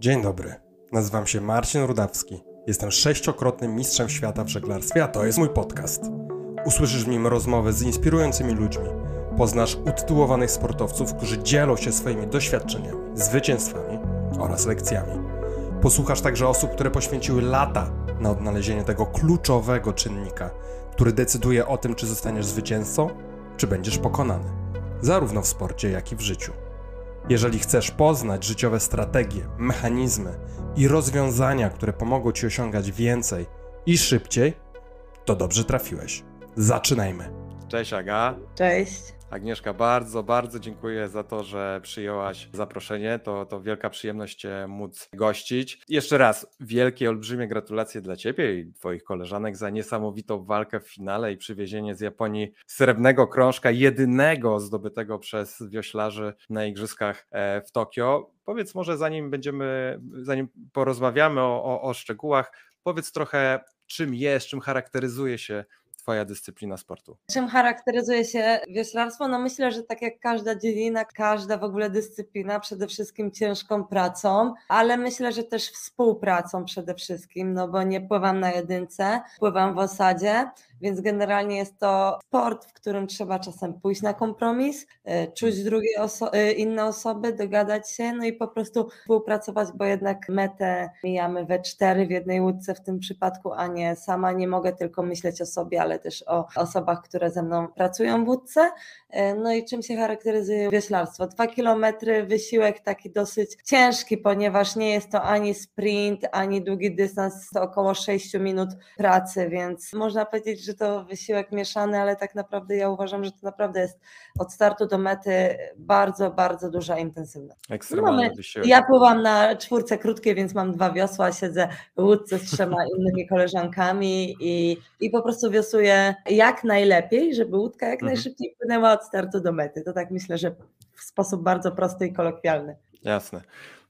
Dzień dobry. Nazywam się Marcin Rudawski. Jestem sześciokrotnym mistrzem świata w żeglarstwie, a to jest mój podcast. Usłyszysz w nim rozmowy z inspirującymi ludźmi. Poznasz utytułowanych sportowców, którzy dzielą się swoimi doświadczeniami, zwycięstwami oraz lekcjami. Posłuchasz także osób, które poświęciły lata na odnalezienie tego kluczowego czynnika, który decyduje o tym, czy zostaniesz zwycięzcą, czy będziesz pokonany, zarówno w sporcie, jak i w życiu. Jeżeli chcesz poznać życiowe strategie, mechanizmy i rozwiązania, które pomogą ci osiągać więcej i szybciej, to dobrze trafiłeś. Zaczynajmy. Cześć Aga. Cześć. Agnieszka, bardzo, bardzo dziękuję za to, że przyjęłaś zaproszenie. To, to wielka przyjemność Cię móc gościć. Jeszcze raz wielkie, olbrzymie gratulacje dla Ciebie i Twoich koleżanek za niesamowitą walkę w finale i przywiezienie z Japonii srebrnego krążka, jedynego zdobytego przez wioślarzy na Igrzyskach e, w Tokio. Powiedz może, zanim będziemy, zanim porozmawiamy o, o, o szczegółach, powiedz trochę, czym jest, czym charakteryzuje się Twoja dyscyplina sportu? Czym charakteryzuje się wioślarstwo? No myślę, że tak jak każda dziedzina, każda w ogóle dyscyplina, przede wszystkim ciężką pracą, ale myślę, że też współpracą przede wszystkim, no bo nie pływam na jedynce, pływam w osadzie, więc generalnie jest to sport, w którym trzeba czasem pójść na kompromis, e, czuć drugie oso e, inne osoby, dogadać się, no i po prostu współpracować, bo jednak metę mijamy we cztery w jednej łódce w tym przypadku, a nie sama nie mogę tylko myśleć o sobie, ale też o osobach, które ze mną pracują w łódce. E, no i czym się charakteryzuje wioślarstwo? Dwa kilometry, wysiłek taki dosyć ciężki, ponieważ nie jest to ani sprint, ani długi dystans, to około 6 minut pracy, więc można powiedzieć, że to wysiłek mieszany, ale tak naprawdę ja uważam, że to naprawdę jest od startu do mety bardzo, bardzo duża intensywność. Ekstremalny Mamy, wysiłek. Ja pływam na czwórce krótkiej, więc mam dwa wiosła, siedzę w łódce z trzema innymi koleżankami i, i po prostu wiosuję jak najlepiej, żeby łódka jak mhm. najszybciej płynęła od startu do mety. To tak myślę, że w sposób bardzo prosty i kolokwialny. Jasne.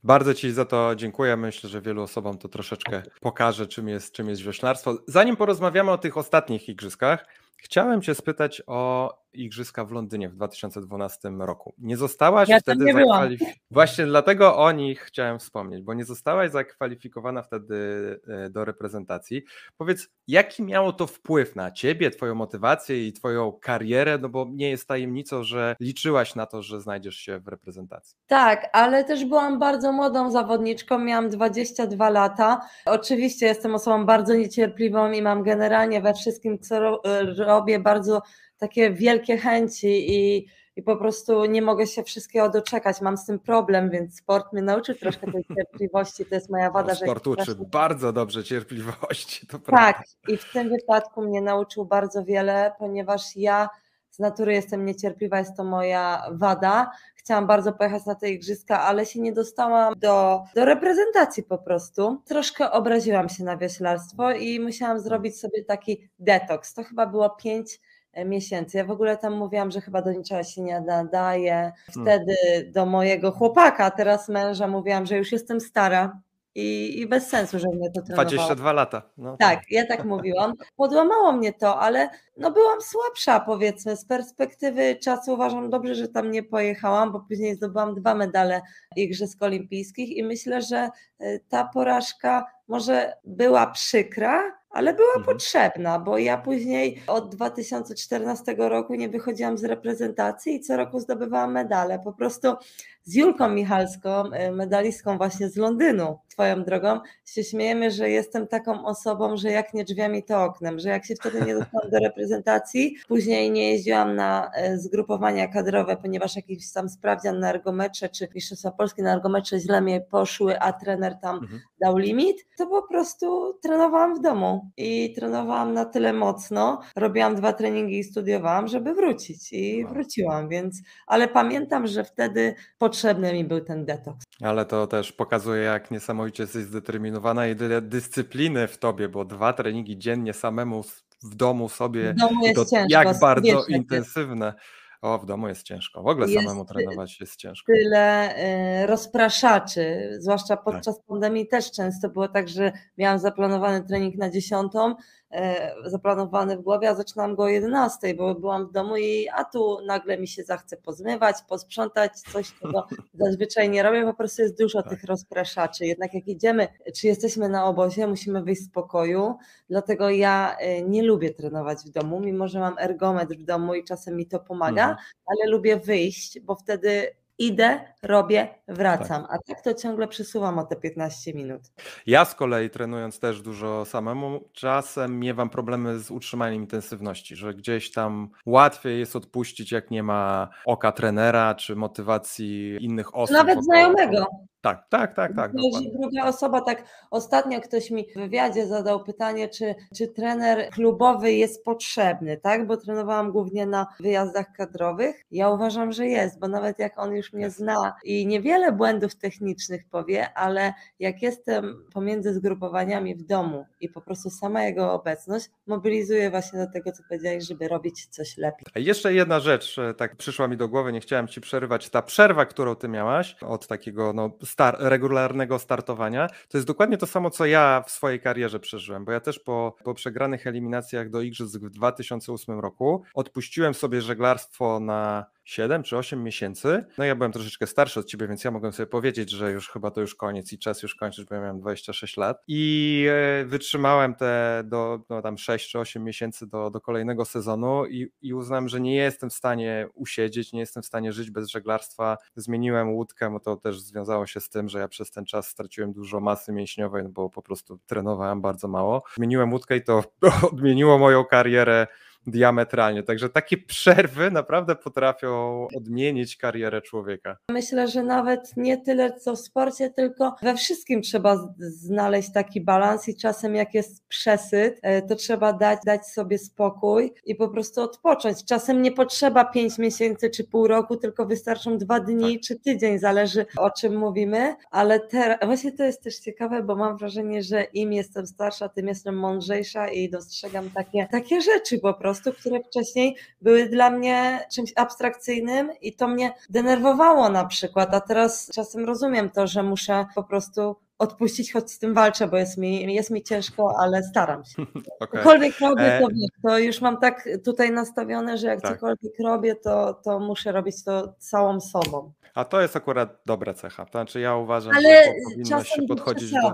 Bardzo Ci za to dziękuję. Myślę, że wielu osobom to troszeczkę pokaże, czym jest, czym jest wioślarstwo. Zanim porozmawiamy o tych ostatnich igrzyskach, chciałem Cię spytać o Igrzyska w Londynie w 2012 roku. Nie zostałaś ja wtedy zakwalifikowana. Właśnie dlatego o nich chciałem wspomnieć, bo nie zostałaś zakwalifikowana wtedy e, do reprezentacji. Powiedz, jaki miało to wpływ na ciebie, twoją motywację i twoją karierę? No bo nie jest tajemnicą, że liczyłaś na to, że znajdziesz się w reprezentacji. Tak, ale też byłam bardzo młodą zawodniczką, miałam 22 lata. Oczywiście jestem osobą bardzo niecierpliwą i mam generalnie we wszystkim, co robię, bardzo takie wielkie chęci i, i po prostu nie mogę się wszystkiego doczekać. Mam z tym problem, więc sport mnie nauczył troszkę tej cierpliwości. To jest moja wada. No, sport że uczy bardzo dobrze cierpliwości. To tak, i w tym wypadku mnie nauczył bardzo wiele, ponieważ ja z natury jestem niecierpliwa, jest to moja wada. Chciałam bardzo pojechać na te igrzyska, ale się nie dostałam do, do reprezentacji po prostu. Troszkę obraziłam się na wioślarstwo i musiałam zrobić sobie taki detoks. To chyba było pięć miesięcy. Ja w ogóle tam mówiłam, że chyba do niczego się nie nadaje. Hmm. Wtedy hmm. do mojego chłopaka, teraz męża, mówiłam, że już jestem stara. I, i bez sensu, że mnie to trenowało. 22 lata. No. Tak, ja tak mówiłam. Podłamało mnie to, ale no byłam słabsza powiedzmy. Z perspektywy czasu uważam dobrze, że tam nie pojechałam, bo później zdobyłam dwa medale Igrzysk Olimpijskich i myślę, że e, ta porażka może była przykra, ale była mhm. potrzebna, bo ja później od 2014 roku nie wychodziłam z reprezentacji i co roku zdobywałam medale. Po prostu z Julką Michalską, y, medalistką właśnie z Londynu, twoją drogą, się śmiejemy, że jestem taką osobą, że jak nie drzwiami, to oknem, że jak się wtedy nie dostałam do reprezentacji, później nie jeździłam na y, zgrupowania kadrowe, ponieważ jakiś tam sprawdzian na ergometrze, czy Mistrzostwa Polskie na ergometrze źle mi poszły, a trener tam mhm. dał limit, to po prostu trenowałam w domu i trenowałam na tyle mocno, robiłam dwa treningi i studiowałam, żeby wrócić i wróciłam, więc, ale pamiętam, że wtedy po potrzebny mi był ten detoks. Ale to też pokazuje, jak niesamowicie jesteś zdeterminowana i tyle dyscypliny w tobie, bo dwa treningi dziennie samemu w domu sobie. W domu jest ciężko. Jak bardzo intensywne. O, w domu jest ciężko. W ogóle jest samemu trenować jest ciężko. Tyle y, rozpraszaczy, zwłaszcza tak. podczas tak. pandemii też często było tak, że miałam zaplanowany trening na dziesiątą, e, zaplanowany w głowie, a zaczynam go o 11, bo byłam w domu i a tu nagle mi się zachce pozmywać, posprzątać, coś czego zazwyczaj nie robię, po prostu jest dużo Tak. tych rozpraszaczy. Jednak jak idziemy, czy jesteśmy na obozie, musimy wyjść z pokoju, dlatego ja e, nie lubię trenować w domu, mimo że mam ergometr w domu i czasem mi to pomaga, Mhm. ale lubię wyjść, bo wtedy idę, robię, wracam, a tak to ciągle przesuwam o te 15 minut. Ja z kolei trenując też dużo samemu, czasem miewam problemy z utrzymaniem intensywności, że gdzieś tam łatwiej jest odpuścić, jak nie ma oka trenera czy motywacji innych osób. Nawet znajomego. Tak, tak, tak, tak. Druga osoba, tak ostatnio ktoś mi w wywiadzie zadał pytanie, czy, czy trener klubowy jest potrzebny, tak? Bo trenowałam głównie na wyjazdach kadrowych. Ja uważam, że jest, bo nawet jak on już mnie zna i niewiele błędów technicznych powie, ale jak jestem pomiędzy zgrupowaniami w domu i po prostu sama jego obecność mobilizuje właśnie do tego, co powiedziałeś, żeby robić coś lepiej. A Jeszcze jedna rzecz, e, tak przyszła mi do głowy, nie chciałem ci przerywać. Ta przerwa, którą ty miałaś od takiego no, star regularnego startowania, to jest dokładnie to samo, co ja w swojej karierze przeżyłem, bo ja też po, po przegranych eliminacjach do Igrzysk w 2008 roku odpuściłem sobie żeglarstwo na 7 czy 8 miesięcy. No ja byłem troszeczkę starszy od ciebie, więc ja mogłem sobie powiedzieć, że już chyba to już koniec i czas już kończyć, bo ja miałem 26 lat. I e, wytrzymałem te do no, tam 6 czy 8 miesięcy do, do kolejnego sezonu i, i uznałem, że nie jestem w stanie usiedzieć, nie jestem w stanie żyć bez żeglarstwa. Zmieniłem łódkę, bo to też związało się z tym, że ja przez ten czas straciłem dużo masy mięśniowej, no bo po prostu trenowałem bardzo mało. Zmieniłem łódkę i to odmieniło moją karierę diametralnie. Także takie przerwy naprawdę potrafią odmienić karierę człowieka. Myślę, że nawet nie tyle co w sporcie, tylko we wszystkim trzeba znaleźć taki balans i czasem jak jest przesyt, e, to trzeba dać, dać sobie spokój i po prostu odpocząć. Czasem nie potrzeba 5 miesięcy czy pół roku, tylko wystarczą dwa dni czy tydzień, zależy o czym mówimy, ale teraz, właśnie to jest też ciekawe, bo mam wrażenie, że im jestem starsza, tym jestem mądrzejsza i dostrzegam takie, takie rzeczy po prostu, które wcześniej były dla mnie czymś abstrakcyjnym i to mnie denerwowało na przykład, a teraz czasem rozumiem to, że muszę po prostu odpuścić, choć z tym walczę, bo jest mi, jest mi ciężko, ale staram się. Okej. Cokolwiek robię, E- to, wiesz, to już mam tak tutaj nastawione, że jak Tak. cokolwiek robię, to, to muszę robić to całą sobą. A to jest akurat dobra cecha. To znaczy ja uważam, Ale że po- powinno się podchodzić do...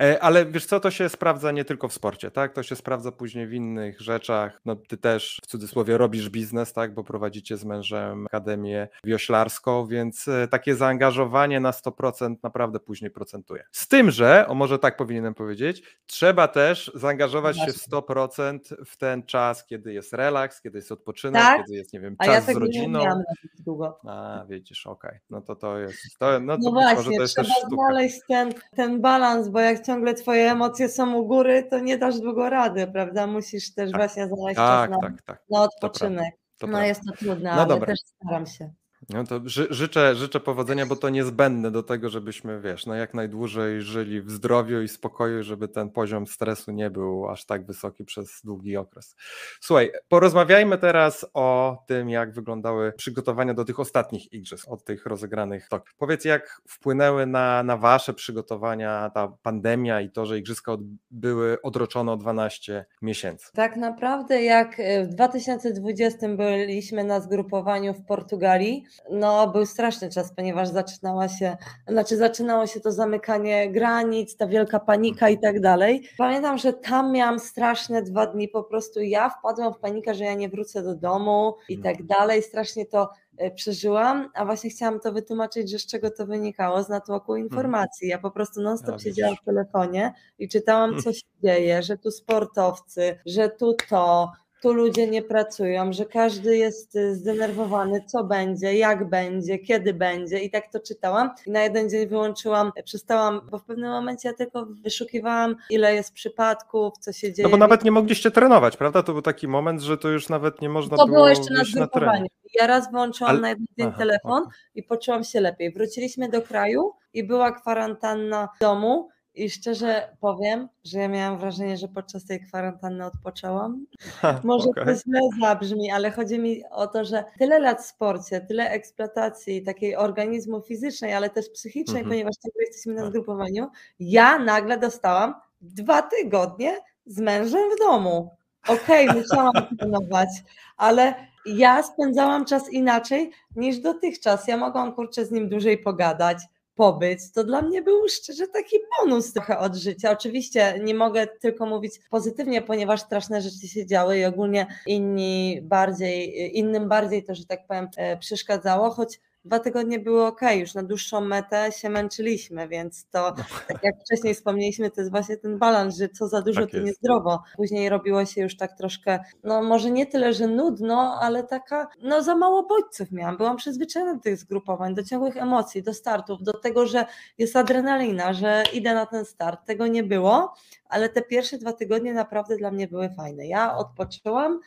E, Ale wiesz co, to się sprawdza nie tylko w sporcie, tak? To się sprawdza później w innych rzeczach. No ty też w cudzysłowie robisz biznes, tak? Bo prowadzicie z mężem akademię wioślarską, więc e, takie zaangażowanie na 100% naprawdę później procentuje. Z tym, że, o może tak powinienem powiedzieć, trzeba też zaangażować się w Właśnie. 100% w ten czas, kiedy jest relaks, kiedy jest odpoczynek, Tak? kiedy jest, nie wiem, A czas ja z tego nie rodziną. zbyt długo. A, widzisz, okej. No to to jest. To, no to No właśnie, to jest trzeba znaleźć ten, ten balans, bo jak ciągle twoje emocje są u góry, to nie dasz długo rady, prawda? Musisz też Tak. właśnie znaleźć Tak, czas na, tak, tak. na odpoczynek. To no prawda. jest to trudne, No ale dobra. też staram się. No to ży, życzę, życzę powodzenia, bo to niezbędne do tego, żebyśmy, wiesz, no jak najdłużej żyli w zdrowiu i spokoju, żeby ten poziom stresu nie był aż tak wysoki przez długi okres. Słuchaj, porozmawiajmy teraz o tym, jak wyglądały przygotowania do tych ostatnich igrzysk, od tych rozegranych. w Tokio. Powiedz, jak wpłynęły na, na wasze przygotowania ta pandemia i to, że igrzyska od, były odroczone o 12 miesięcy. Tak naprawdę jak e, w 2020 byliśmy na zgrupowaniu w Portugalii, no był straszny czas, ponieważ zaczynała się, znaczy zaczynało się to zamykanie granic, ta wielka panika i tak dalej. Pamiętam, że tam miałam straszne dwa dni, po prostu ja wpadłam w panikę, że ja nie wrócę do domu i tak dalej, strasznie to e, przeżyłam, a właśnie chciałam to wytłumaczyć, że z czego to wynikało, z natłoku informacji. Ja po prostu non A, stop widzisz. siedziałam w telefonie i czytałam, co się dzieje, że tu sportowcy, że tu to, tu ludzie nie pracują, że każdy jest y, zdenerwowany, co będzie, jak będzie, kiedy będzie i tak to czytałam. I na jeden dzień wyłączyłam, przestałam, bo w pewnym momencie ja tylko wyszukiwałam, ile jest przypadków, co się dzieje. No bo nawet nie mogliście trenować, prawda? To był taki moment, że to już nawet nie można to było było jeszcze na zgrupowaniu. Ja raz włączyłam Ale- na jeden dzień Aha, telefon okej. i poczułam się lepiej. Wróciliśmy do kraju i była kwarantanna w domu. I szczerze powiem, że ja miałam wrażenie, że podczas tej kwarantanny odpoczęłam. Ha, Może okej. to źle zabrzmi, ale chodzi mi o to, że tyle lat w sporcie, tyle eksploatacji takiej organizmu fizycznej, ale też psychicznej, Mhm. ponieważ ciągle jesteśmy na Tak. zgrupowaniu, ja nagle dostałam dwa tygodnie z mężem w domu. Okej, okay, musiałam trenować, ale ja spędzałam czas inaczej niż dotychczas. Ja mogłam kurczę z nim dłużej pogadać, pobyć. To dla mnie był szczerze taki bonus trochę od życia. Oczywiście nie mogę tylko mówić pozytywnie, ponieważ straszne rzeczy się działy i ogólnie inni bardziej, innym bardziej to, że tak powiem, e, przeszkadzało, choć dwa tygodnie były ok, już na dłuższą metę się męczyliśmy, więc to, no. tak jak wcześniej wspomnieliśmy, to jest właśnie ten balans, że co za dużo, tak to niezdrowo. Później robiło się już tak troszkę, no może nie tyle, że nudno, ale taka, no za mało bodźców miałam. Byłam przyzwyczajona do tych zgrupowań, do ciągłych emocji, do startów, do tego, że jest adrenalina, że idę na ten start. Tego nie było, ale te pierwsze dwa tygodnie naprawdę dla mnie były fajne. Ja odpoczęłam,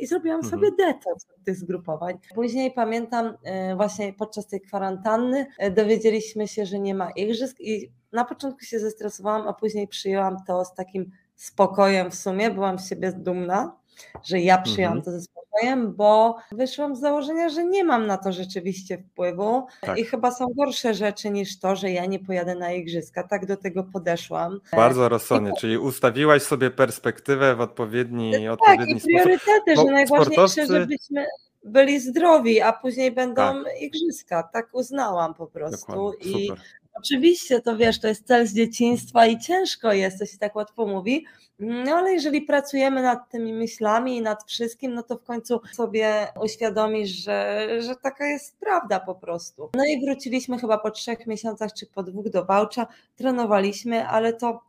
i zrobiłam mhm. sobie detoks tych zgrupowań. Później pamiętam e, właśnie podczas tej kwarantanny e, dowiedzieliśmy się, że nie ma igrzysk i na początku się zestresowałam, a później przyjęłam to z takim spokojem w sumie, byłam z siebie dumna, że ja przyjęłam mhm. to ze bo wyszłam z założenia, że nie mam na to rzeczywiście wpływu tak. i chyba są gorsze rzeczy niż to, że ja nie pojadę na igrzyska. Tak do tego podeszłam. Bardzo rozsądnie, I... czyli ustawiłaś sobie perspektywę w odpowiedni, tak, odpowiedni i priorytety, że najważniejsze, sportowcy... żebyśmy byli zdrowi, a później będą tak. igrzyska. Tak uznałam po prostu. I Oczywiście, to wiesz, to jest cel z dzieciństwa i ciężko jest, to się tak łatwo mówi, no ale jeżeli pracujemy nad tymi myślami i nad wszystkim, no to w końcu sobie uświadomisz, że, że taka jest prawda po prostu. No i wróciliśmy chyba po trzech miesiącach czy po dwóch do Wałcza, trenowaliśmy, ale to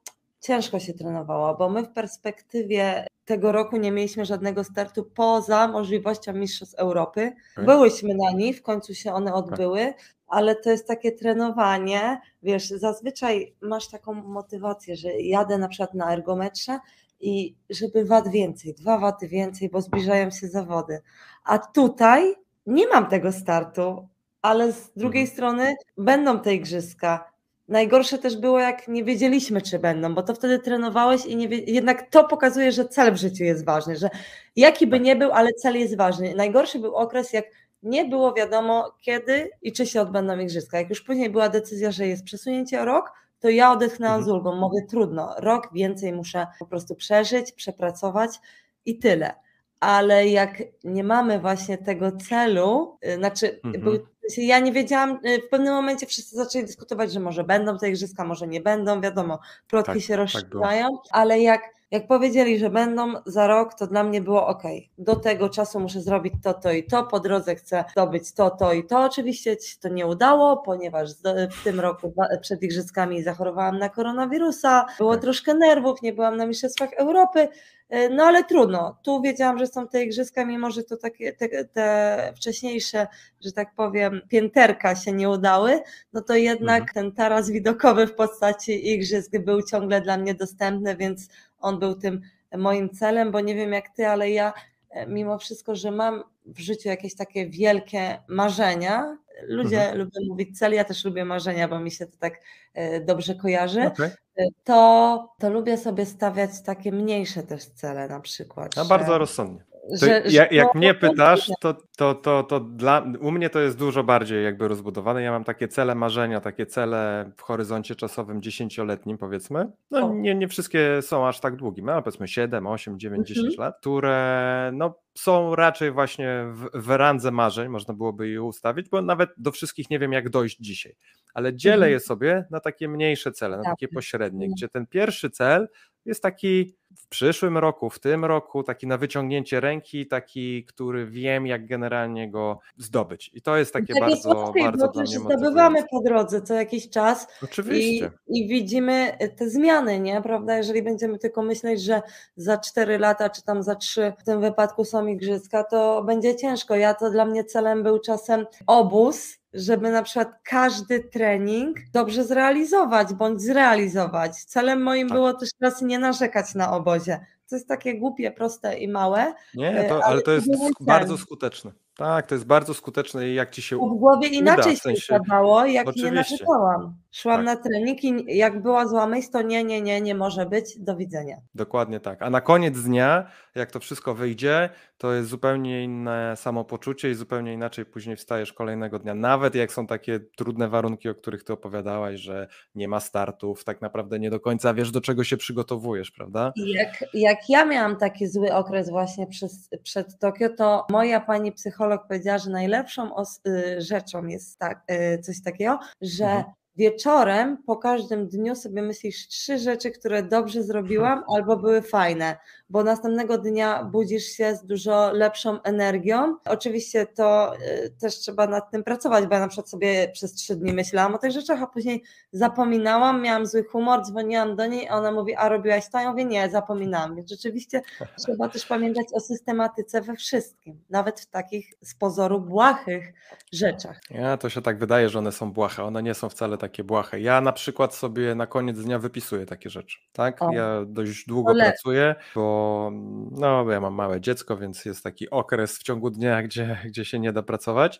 ciężko się trenowało, bo my w perspektywie tego roku nie mieliśmy żadnego startu poza możliwością Mistrzostw Europy. Byłyśmy na nich, w końcu się one odbyły, ale to jest takie trenowanie, wiesz, zazwyczaj masz taką motywację, że jadę na przykład na ergometrze i żeby wad więcej, dwa waty więcej, bo zbliżają się zawody. A tutaj nie mam tego startu, ale z drugiej mhm. strony będą te igrzyska. Najgorsze też było, jak nie wiedzieliśmy, czy będą, bo to wtedy trenowałeś i nie wie... jednak to pokazuje, że cel w życiu jest ważny, że jaki by tak. nie był, ale cel jest ważny. Najgorszy był okres, jak nie było wiadomo kiedy i czy się odbędą igrzyska. Jak już później była decyzja, że jest przesunięcie o rok, to ja odetchnęłam mhm. z ulgą. Mówię, trudno, rok więcej muszę po prostu przeżyć, przepracować i tyle. Ale jak nie mamy właśnie tego celu, y, znaczy, mhm. ja nie wiedziałam, y, w pewnym momencie wszyscy zaczęli dyskutować, że może będą te igrzyska, może nie będą, wiadomo, plotki tak, się rozszerzają, tak ale jak jak powiedzieli, że będą za rok, to dla mnie było ok. Do tego czasu muszę zrobić to, to i to. Po drodze chcę zdobyć to, to i to. Oczywiście się to nie udało, ponieważ w tym roku przed Igrzyskami zachorowałam na koronawirusa. Było tak. troszkę nerwów, nie byłam na Mistrzostwach Europy. E, no ale trudno. Tu wiedziałam, że są te igrzyska, mimo że to takie te, te, wcześniejsze, że tak powiem, pięterka się nie udały, no to jednak mhm. ten taras widokowy w postaci igrzysk był ciągle dla mnie dostępny, więc on był tym moim celem, bo nie wiem jak ty, ale ja e, mimo wszystko, że mam w życiu jakieś takie wielkie marzenia, ludzie mhm. lubią mówić cel, ja też lubię marzenia, bo mi się to tak e, dobrze kojarzy, okay. E, to, to lubię sobie stawiać takie mniejsze też cele na przykład. A że... bardzo rozsądnie. Że, jak, jak mnie pytasz, to, to, to, to dla, u mnie to jest dużo bardziej jakby rozbudowane. Ja mam takie cele marzenia, takie cele w horyzoncie czasowym dziesięcioletnim powiedzmy. No nie, nie wszystkie są aż tak długie, ale powiedzmy 7, 8, 9, mhm. 10 lat, które no, są raczej właśnie w, w randze marzeń, można byłoby je ustawić, bo nawet do wszystkich nie wiem jak dojść dzisiaj, ale dzielę mhm. je sobie na takie mniejsze cele, na tak. takie pośrednie, gdzie ten pierwszy cel jest taki w przyszłym roku, w tym roku, taki na wyciągnięcie ręki, taki, który wiem, jak generalnie go zdobyć. I to jest takie tak bardzo, jest łatwiej, bardzo dla mnie zdobywamy po drodze co jakiś czas. Oczywiście. I, I, widzimy te zmiany, nie? Prawda? Jeżeli będziemy tylko myśleć, że za 4 lata, czy tam za 3 w tym wypadku są igrzyska, to będzie ciężko. Ja to dla mnie celem był czasem obóz, żeby na przykład każdy trening dobrze zrealizować bądź zrealizować. Celem moim tak. było też teraz nie narzekać na obozie. To jest takie głupie, proste i małe. Nie, to, ale, ale to jest bardzo skuteczne. Tak, to jest bardzo skuteczne i jak ci się w głowie uda, inaczej w się sensie, układało, jak nie oczywiście. narzekałam. Szłam Tak. na trening i jak była zła myśl, to nie, nie, nie, nie może być, do widzenia. Dokładnie tak. A na koniec dnia, jak to wszystko wyjdzie, to jest zupełnie inne samopoczucie i zupełnie inaczej później wstajesz kolejnego dnia. Nawet jak są takie trudne warunki, o których ty opowiadałaś, że nie ma startów, tak naprawdę nie do końca wiesz, do czego się przygotowujesz, prawda? Jak, jak ja miałam taki zły okres właśnie przez, przed Tokio, to moja pani psycholog powiedziała, że najlepszą y, rzeczą jest tak, y, coś takiego, że Mhm. Wieczorem po każdym dniu sobie myślisz trzy rzeczy, które dobrze zrobiłam albo były fajne, bo następnego dnia budzisz się z dużo lepszą energią. Oczywiście to y, też trzeba nad tym pracować, bo ja na przykład sobie przez trzy dni myślałam o tych rzeczach, a później zapominałam, miałam zły humor, dzwoniłam do niej, a ona mówi, a robiłaś to? Ja mówię, nie, zapominałam. Więc rzeczywiście trzeba też pamiętać o systematyce we wszystkim, nawet w takich z pozoru błahych rzeczach. Ja to się tak wydaje, że one są błahe. One nie są wcale takie błahe. Ja na przykład sobie na koniec dnia wypisuję takie rzeczy. Tak? O. Ja dość długo le- pracuję, bo no, ja mam małe dziecko, więc jest taki okres w ciągu dnia, gdzie, gdzie się nie da pracować.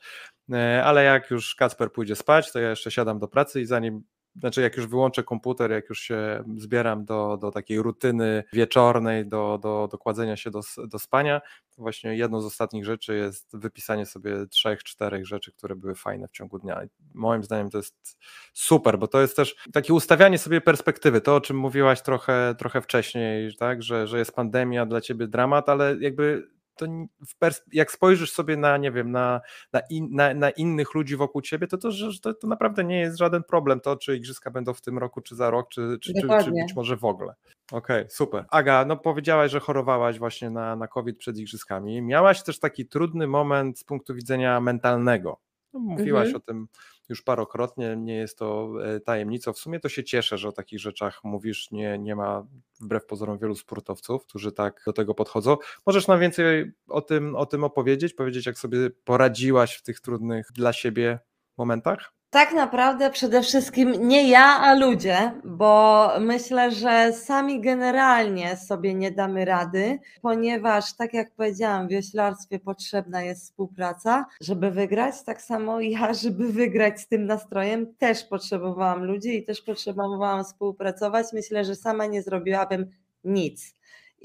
E, Ale jak już Kacper pójdzie spać, to ja jeszcze siadam do pracy i zanim znaczy jak już wyłączę komputer, jak już się zbieram do, do takiej rutyny wieczornej, do, do, do kładzenia się do, do spania, to właśnie jedną z ostatnich rzeczy jest wypisanie sobie trzech, czterech rzeczy, które były fajne w ciągu dnia. I Moim zdaniem to jest super, bo to jest też takie ustawianie sobie perspektywy, to o czym mówiłaś trochę, trochę wcześniej, tak, że, że jest pandemia, dla ciebie dramat, ale jakby to jak spojrzysz sobie na, nie wiem, na, na, in, na, na innych ludzi wokół ciebie, to to, że to to naprawdę nie jest żaden problem to, czy igrzyska będą w tym roku, czy za rok, czy, czy, czy, czy być może w ogóle. Okej, super. Aga, no powiedziałaś, że chorowałaś właśnie na, na COVID przed igrzyskami. Miałaś też taki trudny moment z punktu widzenia mentalnego. No, mówiłaś Mhm. o tym już parokrotnie, nie jest to e, tajemnicą. W sumie to się cieszę, że o takich rzeczach mówisz. Nie, nie ma wbrew pozorom wielu sportowców, którzy tak do tego podchodzą. Możesz nam więcej o tym, o tym opowiedzieć, powiedzieć, jak sobie poradziłaś w tych trudnych dla siebie momentach? Tak naprawdę przede wszystkim nie ja, a ludzie, bo myślę, że sami generalnie sobie nie damy rady, ponieważ tak jak powiedziałam, w wioślarstwie potrzebna jest współpraca, żeby wygrać. Tak samo ja, żeby wygrać z tym nastrojem, też potrzebowałam ludzi i też potrzebowałam współpracować. Myślę, że sama nie zrobiłabym nic.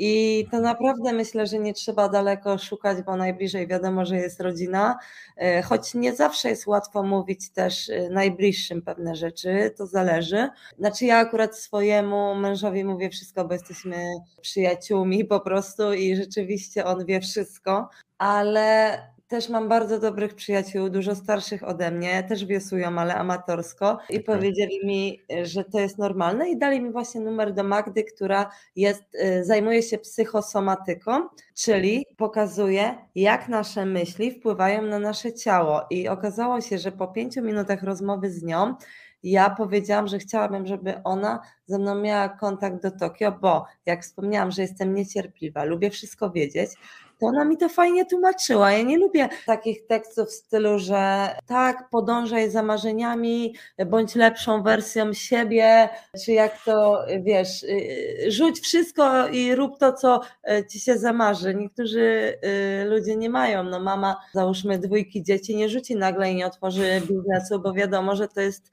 I to naprawdę myślę, że nie trzeba daleko szukać, bo najbliżej wiadomo, że jest rodzina, E, choć nie zawsze jest łatwo mówić też e, najbliższym pewne rzeczy, to zależy. Znaczy ja akurat swojemu mężowi mówię wszystko, bo jesteśmy przyjaciółmi po prostu i rzeczywiście on wie wszystko, ale też mam bardzo dobrych przyjaciół, dużo starszych ode mnie, też wiosłują, ale amatorsko i powiedzieli mi, że to jest normalne i dali mi właśnie numer do Magdy, która jest, e, zajmuje się psychosomatyką, czyli pokazuje, jak nasze myśli wpływają na nasze ciało. I okazało się, że po pięciu minutach rozmowy z nią ja powiedziałam, że chciałabym, żeby ona ze mną miała kontakt do Tokio, bo jak wspomniałam, że jestem niecierpliwa, lubię wszystko wiedzieć, to ona mi to fajnie tłumaczyła. Ja nie lubię takich tekstów w stylu, że tak, podążaj za marzeniami, bądź lepszą wersją siebie, czy jak to, wiesz, y, rzuć wszystko i rób to, co y, ci się zamarzy. Niektórzy y, ludzie nie mają. No mama, załóżmy dwójki dzieci, nie rzuci nagle i nie otworzy biznesu, bo wiadomo, że to jest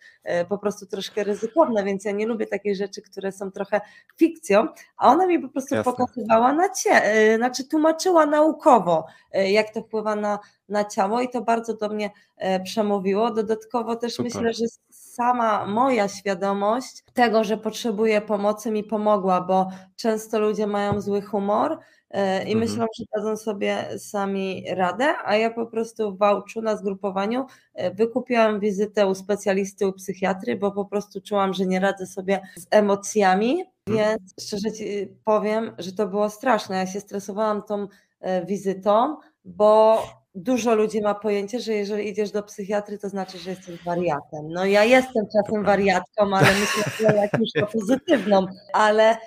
po prostu troszkę ryzykowne, więc ja nie lubię takich rzeczy, które są trochę fikcją, a ona mi po prostu Jasne. pokazywała na cie, y, znaczy tłumaczyła naukowo, y, jak to wpływa na, na ciało i to bardzo do mnie e, przemówiło. Dodatkowo też Super. myślę, że sama moja świadomość tego, że potrzebuję pomocy mi pomogła, bo często ludzie mają zły humor e, i Mhm. myślą, że dadzą sobie sami radę, a ja po prostu w Wałczu na zgrupowaniu e, wykupiłam wizytę u specjalisty, u psychiatry, bo po prostu czułam, że nie radzę sobie z emocjami, więc szczerze Ci powiem, że to było straszne. Ja się stresowałam tą e, wizytą, bo dużo ludzi ma pojęcie, że jeżeli idziesz do psychiatry, to znaczy, że jesteś wariatem. No ja jestem czasem wariatką, ale myślę, że jakąś to pozytywną, ale y,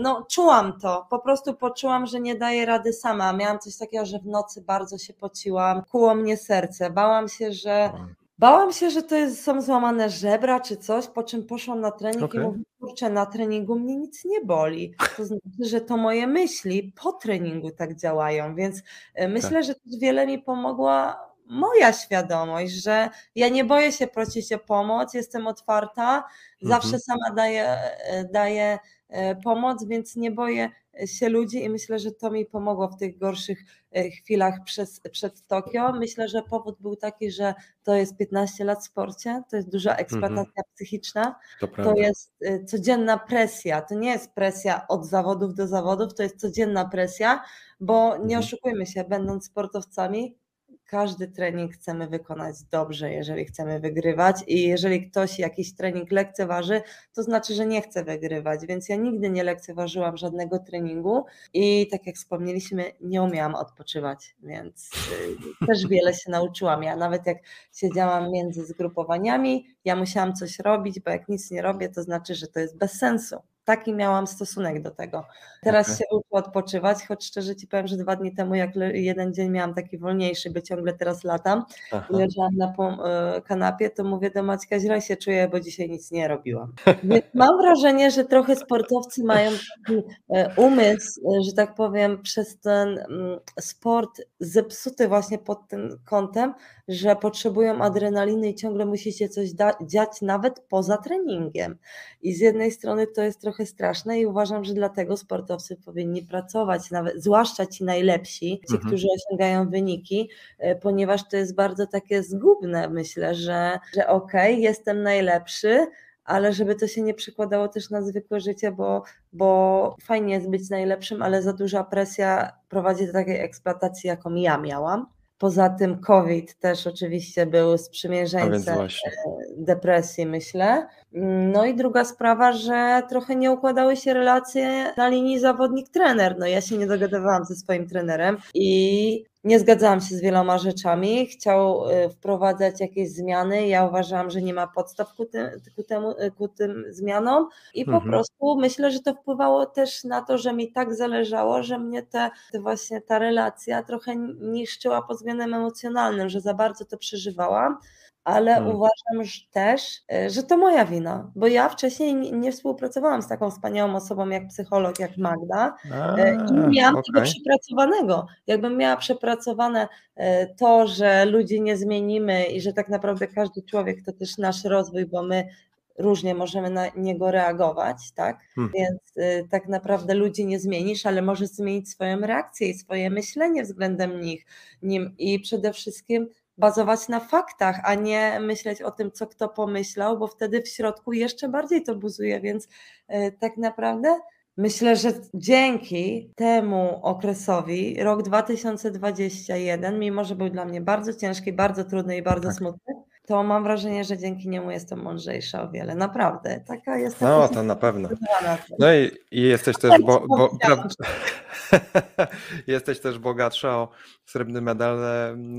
no czułam to, po prostu poczułam, że nie daję rady sama. Miałam coś takiego, że w nocy bardzo się pociłam, kuło mnie serce, bałam się, że Bałam się, że to jest, są złamane żebra czy coś, po czym poszłam na trening Okej. i mówię, kurczę, na treningu mnie nic nie boli. To znaczy, że to moje myśli po treningu tak działają, więc e, myślę, że też wiele mi pomogła moja świadomość, że ja nie boję się prosić o pomoc, jestem otwarta, zawsze Mhm. sama daję, e, daję pomoc, więc nie boję się ludzi i myślę, że to mi pomogło w tych gorszych e, chwilach przez, przed Tokio. Myślę, że powód był taki, że to jest 15 lat w sporcie, to jest duża eksploatacja psychiczna, To to jest y, codzienna presja. To nie jest presja od zawodów do zawodów, to jest codzienna presja, bo nie Mhm. oszukujmy się, będąc sportowcami, każdy trening chcemy wykonać dobrze, jeżeli chcemy wygrywać i jeżeli ktoś jakiś trening lekceważy, to znaczy, że nie chce wygrywać, więc ja nigdy nie lekceważyłam żadnego treningu i tak jak wspomnieliśmy, nie umiałam odpoczywać, więc y, też wiele się nauczyłam. Ja nawet jak siedziałam między zgrupowaniami, ja musiałam coś robić, bo jak nic nie robię, to znaczy, że to jest bez sensu. Taki miałam stosunek do tego. Teraz Okej. się uczę odpoczywać, choć szczerze Ci powiem, że dwa dni temu, jak jeden dzień miałam taki wolniejszy, bo ciągle teraz latam Aha. i leżałam na e, kanapie, to mówię do Maćka, źle się czuję, bo dzisiaj nic nie robiłam. Więc mam wrażenie, że trochę sportowcy mają taki e, umysł, e, że tak powiem, przez ten mm, sport zepsuty właśnie pod tym kątem, że potrzebują adrenaliny i ciągle musi się coś dziać nawet poza treningiem. I z jednej strony to jest trochę straszne i uważam, że dlatego sportowcy powinni pracować, nawet, zwłaszcza ci najlepsi, ci, Mhm. którzy osiągają wyniki, e, ponieważ to jest bardzo takie zgubne, myślę, że, że okej, jestem najlepszy, ale żeby to się nie przekładało też na zwykłe życie, bo, bo fajnie jest być najlepszym, ale za duża presja prowadzi do takiej eksploatacji, jaką ja miałam. Poza tym COVID też oczywiście był sprzymierzeńcem właśnie. depresji, myślę. No i druga sprawa, że trochę nie układały się relacje na linii zawodnik-trener. No ja się nie dogadywałam ze swoim trenerem i nie zgadzałam się z wieloma rzeczami. Chciał y, wprowadzać jakieś zmiany. Ja uważałam, że nie ma podstaw ku tym, ku temu, y, ku tym zmianom i po Mhm. prostu myślę, że to wpływało też na to, że mi tak zależało, że mnie te, te właśnie ta relacja trochę niszczyła pod względem emocjonalnym, że za bardzo to przeżywałam ale Hmm. uważam że też, e, że to moja wina, bo ja wcześniej nie, współpracowałam z taką wspaniałą osobą jak psycholog, jak Magda e, i nie A, miałam tego okej. przepracowanego. Jakbym miała przepracowane e, to, że ludzi nie zmienimy i że tak naprawdę każdy człowiek to też nasz rozwój, bo my różnie możemy na niego reagować, tak? Hmm. Więc y, tak naprawdę ludzi nie zmienisz, ale możesz zmienić swoją reakcję i swoje myślenie względem nich, nim i przede wszystkim bazować na faktach, a nie myśleć o tym, co kto pomyślał, bo wtedy w środku jeszcze bardziej to buzuje, więc y, tak naprawdę myślę, że dzięki temu okresowi rok 2021, mimo że był dla mnie bardzo ciężki, bardzo trudny i bardzo Tak. smutny, to mam wrażenie, że dzięki niemu jestem mądrzejsza o wiele. Naprawdę. Taka jestem. No, to na pewno. No i, i jesteś też, bo, bo, jesteś też bogatsza o srebrny medal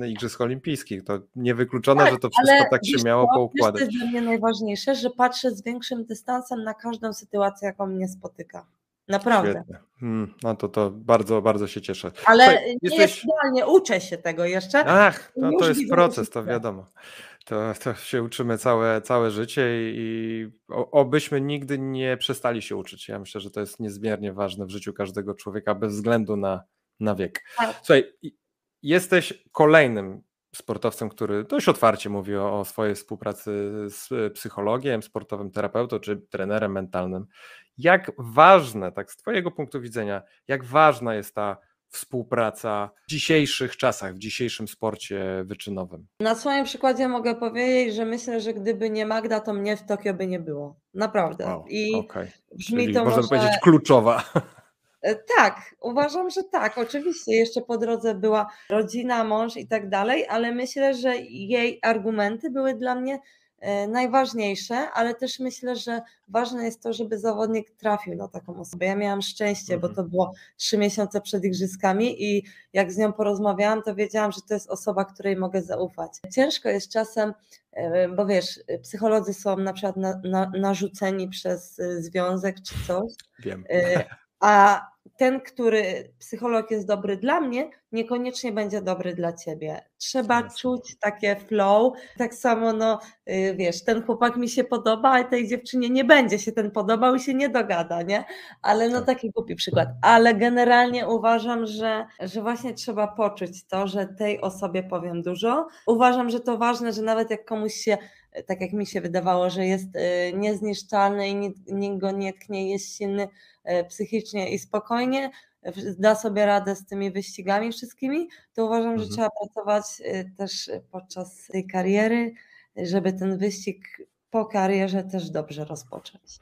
e, Igrzysk Olimpijskich. To niewykluczone, Tak, że to wszystko tak się miało co? Wiesz, poukładać. To jest dla mnie najważniejsze, że patrzę z większym dystansem na każdą sytuację, jaką mnie spotyka. Naprawdę. Świetnie. Hmm, no to, to bardzo, bardzo się cieszę. Ale Słuchaj, nie jesteś- jest idealnie, uczę się tego jeszcze. Ach, to, Już to jest proces, to wiadomo. To, to się uczymy całe, całe życie i, obyśmy nigdy nie przestali się uczyć. Ja myślę, że to jest niezmiernie ważne w życiu każdego człowieka, bez względu na, na wiek. Tak. Słuchaj, jesteś kolejnym sportowcem, który dość otwarcie mówi o, o swojej współpracy z e, psychologiem, sportowym terapeutą czy trenerem mentalnym. Jak ważne, tak z Twojego punktu widzenia, jak ważna jest ta współpraca w dzisiejszych czasach, w dzisiejszym sporcie wyczynowym? Na swoim przykładzie mogę powiedzieć, że myślę, że gdyby nie Magda, to mnie w Tokio by nie było. Naprawdę. Wow, I okej. brzmi Czyli to można może... powiedzieć kluczowa. E, Tak, uważam, że tak. Oczywiście jeszcze po drodze była rodzina, mąż i tak dalej, ale myślę, że jej argumenty były dla mnie najważniejsze, ale też myślę, że ważne jest to, żeby zawodnik trafił na taką osobę. Ja miałam szczęście, bo Mhm. to było trzy miesiące przed igrzyskami i jak z nią porozmawiałam, to wiedziałam, że to jest osoba, której mogę zaufać. Ciężko jest czasem, e, bo wiesz, psycholodzy są na przykład na, na, narzuceni przez e, związek czy coś, Wiem. A ten, który psycholog jest dobry dla mnie, niekoniecznie będzie dobry dla ciebie. Trzeba czuć takie flow. Tak samo, no y, wiesz, ten chłopak mi się podoba, a tej dziewczynie nie będzie się ten podobał i się nie dogada, nie? Ale no Tak. taki głupi przykład. Ale generalnie uważam, że, że właśnie trzeba poczuć to, że tej osobie powiem dużo. Uważam, że to ważne, że nawet jak komuś się tak jak mi się wydawało, że jest y, niezniszczalny i nikt, go nie tknie, jest silny y, psychicznie i spokojnie, da sobie radę z tymi wyścigami wszystkimi, to uważam, że Mhm. trzeba pracować y, też podczas tej kariery, żeby ten wyścig po karierze też dobrze rozpocząć.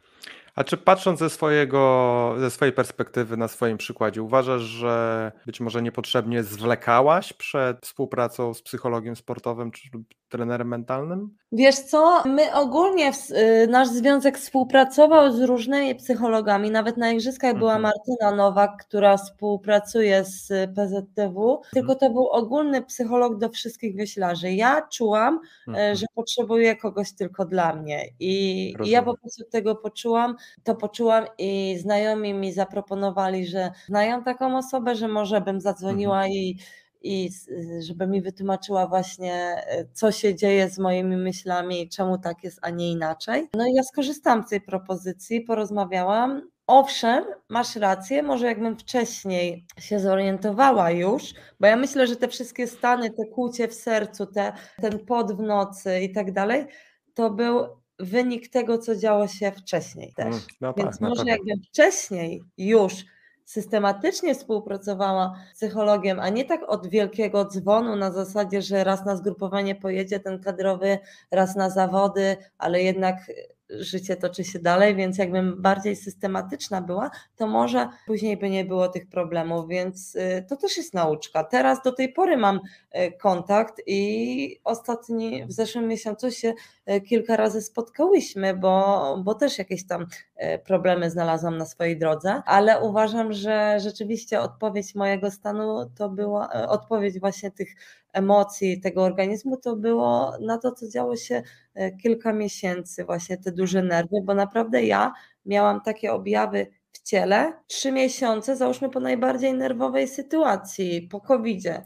A czy patrząc ze, swojego, ze swojej perspektywy, na swoim przykładzie, uważasz, że być może niepotrzebnie zwlekałaś przed współpracą z psychologiem sportowym czy trenerem mentalnym? Wiesz co, my ogólnie, w, y, nasz związek współpracował z różnymi psychologami, nawet na igrzyskach była Mhm. Martyna Nowak, która współpracuje z y, PZTW, tylko to był ogólny psycholog do wszystkich wyślarzy. Ja czułam, y, Mhm. że potrzebuję kogoś tylko dla mnie i, i ja po prostu tego poczułam, to poczułam i znajomi mi zaproponowali, że znają taką osobę, że może bym zadzwoniła i i s- żeby mi wytłumaczyła właśnie, e, co się dzieje z moimi myślami i czemu tak jest, a nie inaczej. No i ja skorzystałam z tej propozycji, porozmawiałam. Owszem, masz rację, może jakbym wcześniej się zorientowała już, bo ja myślę, że te wszystkie stany, te kłucie w sercu, te, ten pot w nocy i tak dalej, to był wynik tego, co działo się wcześniej też. Mm, No Więc tak, na może jakbym wcześniej już systematycznie współpracowała z psychologiem, a nie tak od wielkiego dzwonu na zasadzie, że raz na zgrupowanie pojedzie ten kadrowy, raz na zawody, ale jednak życie toczy się dalej, więc jakbym bardziej systematyczna była, to może później by nie było tych problemów, więc y, to też jest nauczka. Teraz do tej pory mam y, kontakt i ostatni, w zeszłym miesiącu się y, kilka razy spotkałyśmy, bo, bo też jakieś tam problemy znalazłam na swojej drodze, ale uważam, że rzeczywiście odpowiedź mojego stanu to była odpowiedź właśnie tych emocji, tego organizmu, to było na to, co działo się e, kilka miesięcy, właśnie te duże nerwy, bo naprawdę ja miałam takie objawy w ciele trzy miesiące, załóżmy po najbardziej nerwowej sytuacji, po COVID-zie,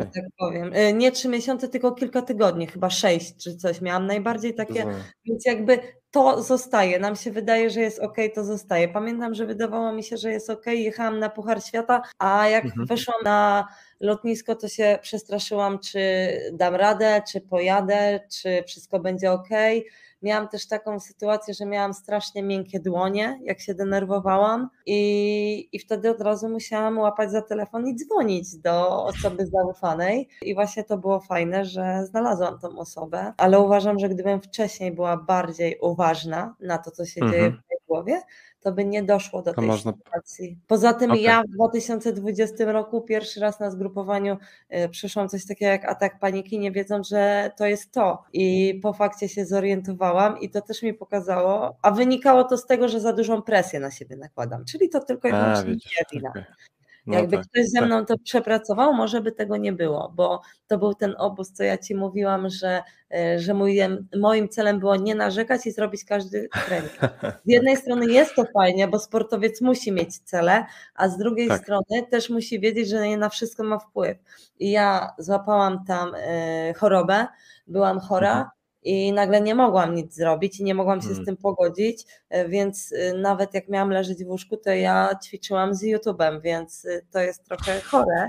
że tak powiem. E, Nie trzy miesiące, tylko kilka tygodni, chyba sześć czy coś. Miałam najbardziej takie więc jakby to zostaje. Nam się wydaje, że jest ok, to zostaje. Pamiętam, że wydawało mi się, że jest ok. Jechałam na Puchar Świata, a jak Mhm. weszłam na lotnisko, to się przestraszyłam, czy dam radę, czy pojadę, czy wszystko będzie ok. Miałam też taką sytuację, że miałam strasznie miękkie dłonie, jak się denerwowałam, i, i wtedy od razu musiałam łapać za telefon i dzwonić do osoby zaufanej. I właśnie to było fajne, że znalazłam tą osobę, ale uważam, że gdybym wcześniej była bardziej uważna na to, co się Mhm. dzieje w mojej głowie, to by nie doszło do To tej można- sytuacji. Poza tym Okej. ja w 2020 roku pierwszy raz na zgrupowaniu y, przyszłam coś takiego jak atak paniki, nie wiedząc, że to jest to. I po fakcie się zorientowałam i to też mi pokazało, a wynikało to z tego, że za dużą presję na siebie nakładam. Czyli to tylko i wyłącznie widzisz. No Jakby tak, ktoś ze tak. mną to przepracował, może by tego nie było, bo to był ten obóz, co ja ci mówiłam, że, e, że moim, moim celem było nie narzekać i zrobić każdy trening. Z jednej strony jest to fajnie, bo sportowiec musi mieć cele, a z drugiej Tak. strony też musi wiedzieć, że nie na wszystko ma wpływ. I ja złapałam tam e, chorobę, byłam chora. Mhm. I nagle nie mogłam nic zrobić i nie mogłam się Mm. z tym pogodzić, e, więc e, nawet jak miałam leżeć w łóżku, to ja ćwiczyłam z YouTube'em, więc e, to jest trochę chore.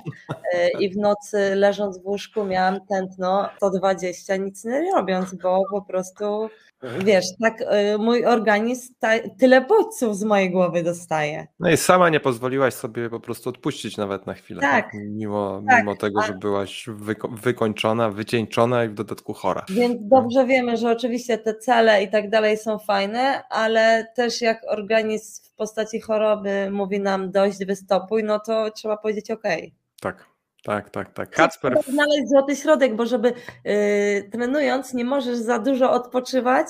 I w nocy leżąc w łóżku miałam tętno 120, nic nie robiąc, bo po prostu wiesz, tak mój organizm tyle bodźców z mojej głowy dostaje. No i sama nie pozwoliłaś sobie po prostu odpuścić nawet na chwilę. Tak. Mimo, Tak, mimo tego, że byłaś wyko- wykończona, wycieńczona i w dodatku chora. Więc dobrze wiemy, że oczywiście te cele i tak dalej są fajne, ale też jak organizm w postaci choroby mówi nam dość, wystopuj, no to trzeba powiedzieć ok. Tak, tak, tak, tak. Kacper, znaleźć złoty środek, bo żeby yy, trenując nie możesz za dużo odpoczywać,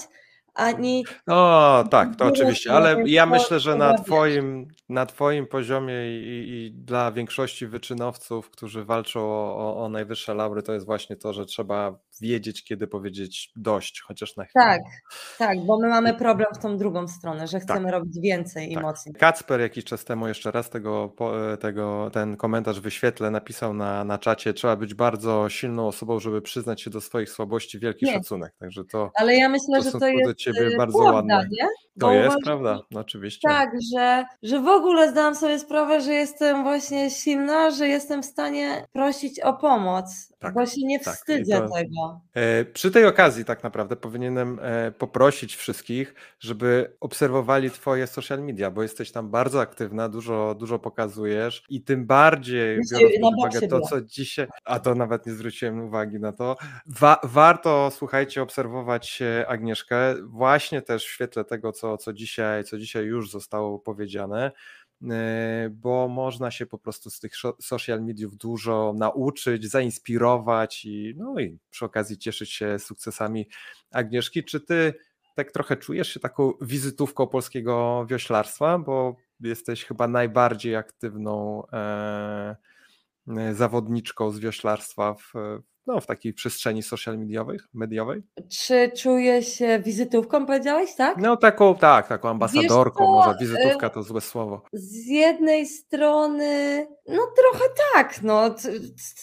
ani No tak, to oczywiście, ale ja myślę, że na twoim, na twoim poziomie i, i dla większości wyczynowców, którzy walczą o, o, o najwyższe laury, to jest właśnie to, że trzeba wiedzieć, kiedy powiedzieć dość, chociaż na chwilę. tak, tak, bo my mamy problem w tą drugą stronę, że chcemy robić więcej i Tak. mocniej. Kacper jakiś czas temu jeszcze raz tego, tego, ten komentarz wyświetlę, napisał na, na czacie, trzeba być bardzo silną osobą, żeby przyznać się do swoich słabości, wielki Nie. szacunek, także to, Ale ja myślę, w że to jest ciebie y, bardzo prawda, ładne. nie? to jest uważam, prawda, no, oczywiście. Tak, że, że w ogóle zdałam sobie sprawę, że jestem właśnie silna, że jestem w stanie prosić o pomoc, Tak, bo się nie tak, i wstydzę to- tego. E, Przy tej okazji tak naprawdę powinienem e, poprosić wszystkich, żeby obserwowali twoje social media, bo jesteś tam bardzo aktywna, dużo, dużo pokazujesz i tym bardziej biorąc pod uwagę to, co dzisiaj, a to nawet nie zwróciłem uwagi na to, wa warto, słuchajcie, obserwować e, Agnieszkę właśnie też w świetle tego, co, co, dzisiaj, co dzisiaj już zostało powiedziane, bo można się po prostu z tych social mediów dużo nauczyć, zainspirować i, no i przy okazji cieszyć się sukcesami Agnieszki. Czy ty tak trochę czujesz się taką wizytówką polskiego wioślarstwa, bo jesteś chyba najbardziej aktywną e, e, zawodniczką z wioślarstwa w, no, w takiej przestrzeni social mediowej, mediowej? Czy czuję się wizytówką, powiedziałeś, tak? No taką, tak, taką ambasadorką, co, może e, wizytówka to złe słowo. Z jednej strony, no trochę tak, no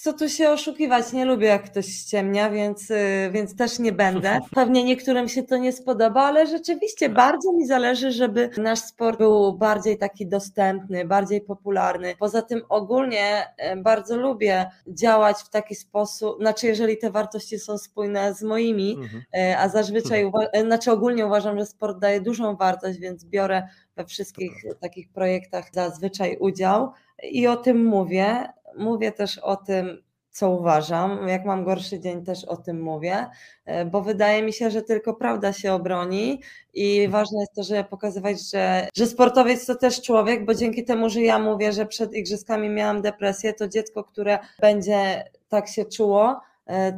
co tu się oszukiwać, nie lubię jak ktoś ściemnia, więc, y, więc też nie będę. Pewnie niektórym się to nie spodoba, ale rzeczywiście bardzo mi zależy, żeby nasz sport był bardziej taki dostępny, bardziej popularny. Poza tym ogólnie e, bardzo lubię działać w taki sposób, znaczy jeżeli te wartości są spójne z moimi, Mhm. E, A zazwyczaj, e, znaczy ogólnie uważam, że sport daje dużą wartość, więc biorę we wszystkich takich projektach zazwyczaj udział i o tym mówię. Mówię też o tym, co uważam. Jak mam gorszy dzień, też o tym mówię, e, bo wydaje mi się, że tylko prawda się obroni i ważne jest to, żeby pokazywać, że, że sportowiec to też człowiek, bo dzięki temu, że ja mówię, że przed igrzyskami miałam depresję, to dziecko, które będzie tak się czuło,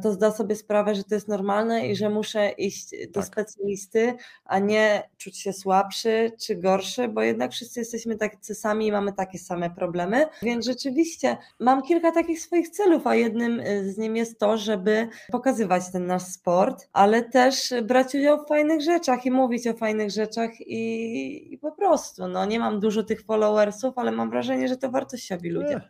to zda sobie sprawę, że to jest normalne i że muszę iść do Tak. specjalisty, a nie czuć się słabszy czy gorszy, bo jednak wszyscy jesteśmy tacy sami i mamy takie same problemy. Więc rzeczywiście mam kilka takich swoich celów, a jednym y, z nim jest to, żeby pokazywać ten nasz sport, ale też brać udział w fajnych rzeczach i mówić o fajnych rzeczach i, i po prostu, no nie mam dużo tych followersów, ale mam wrażenie, że to wartościowi ludzie.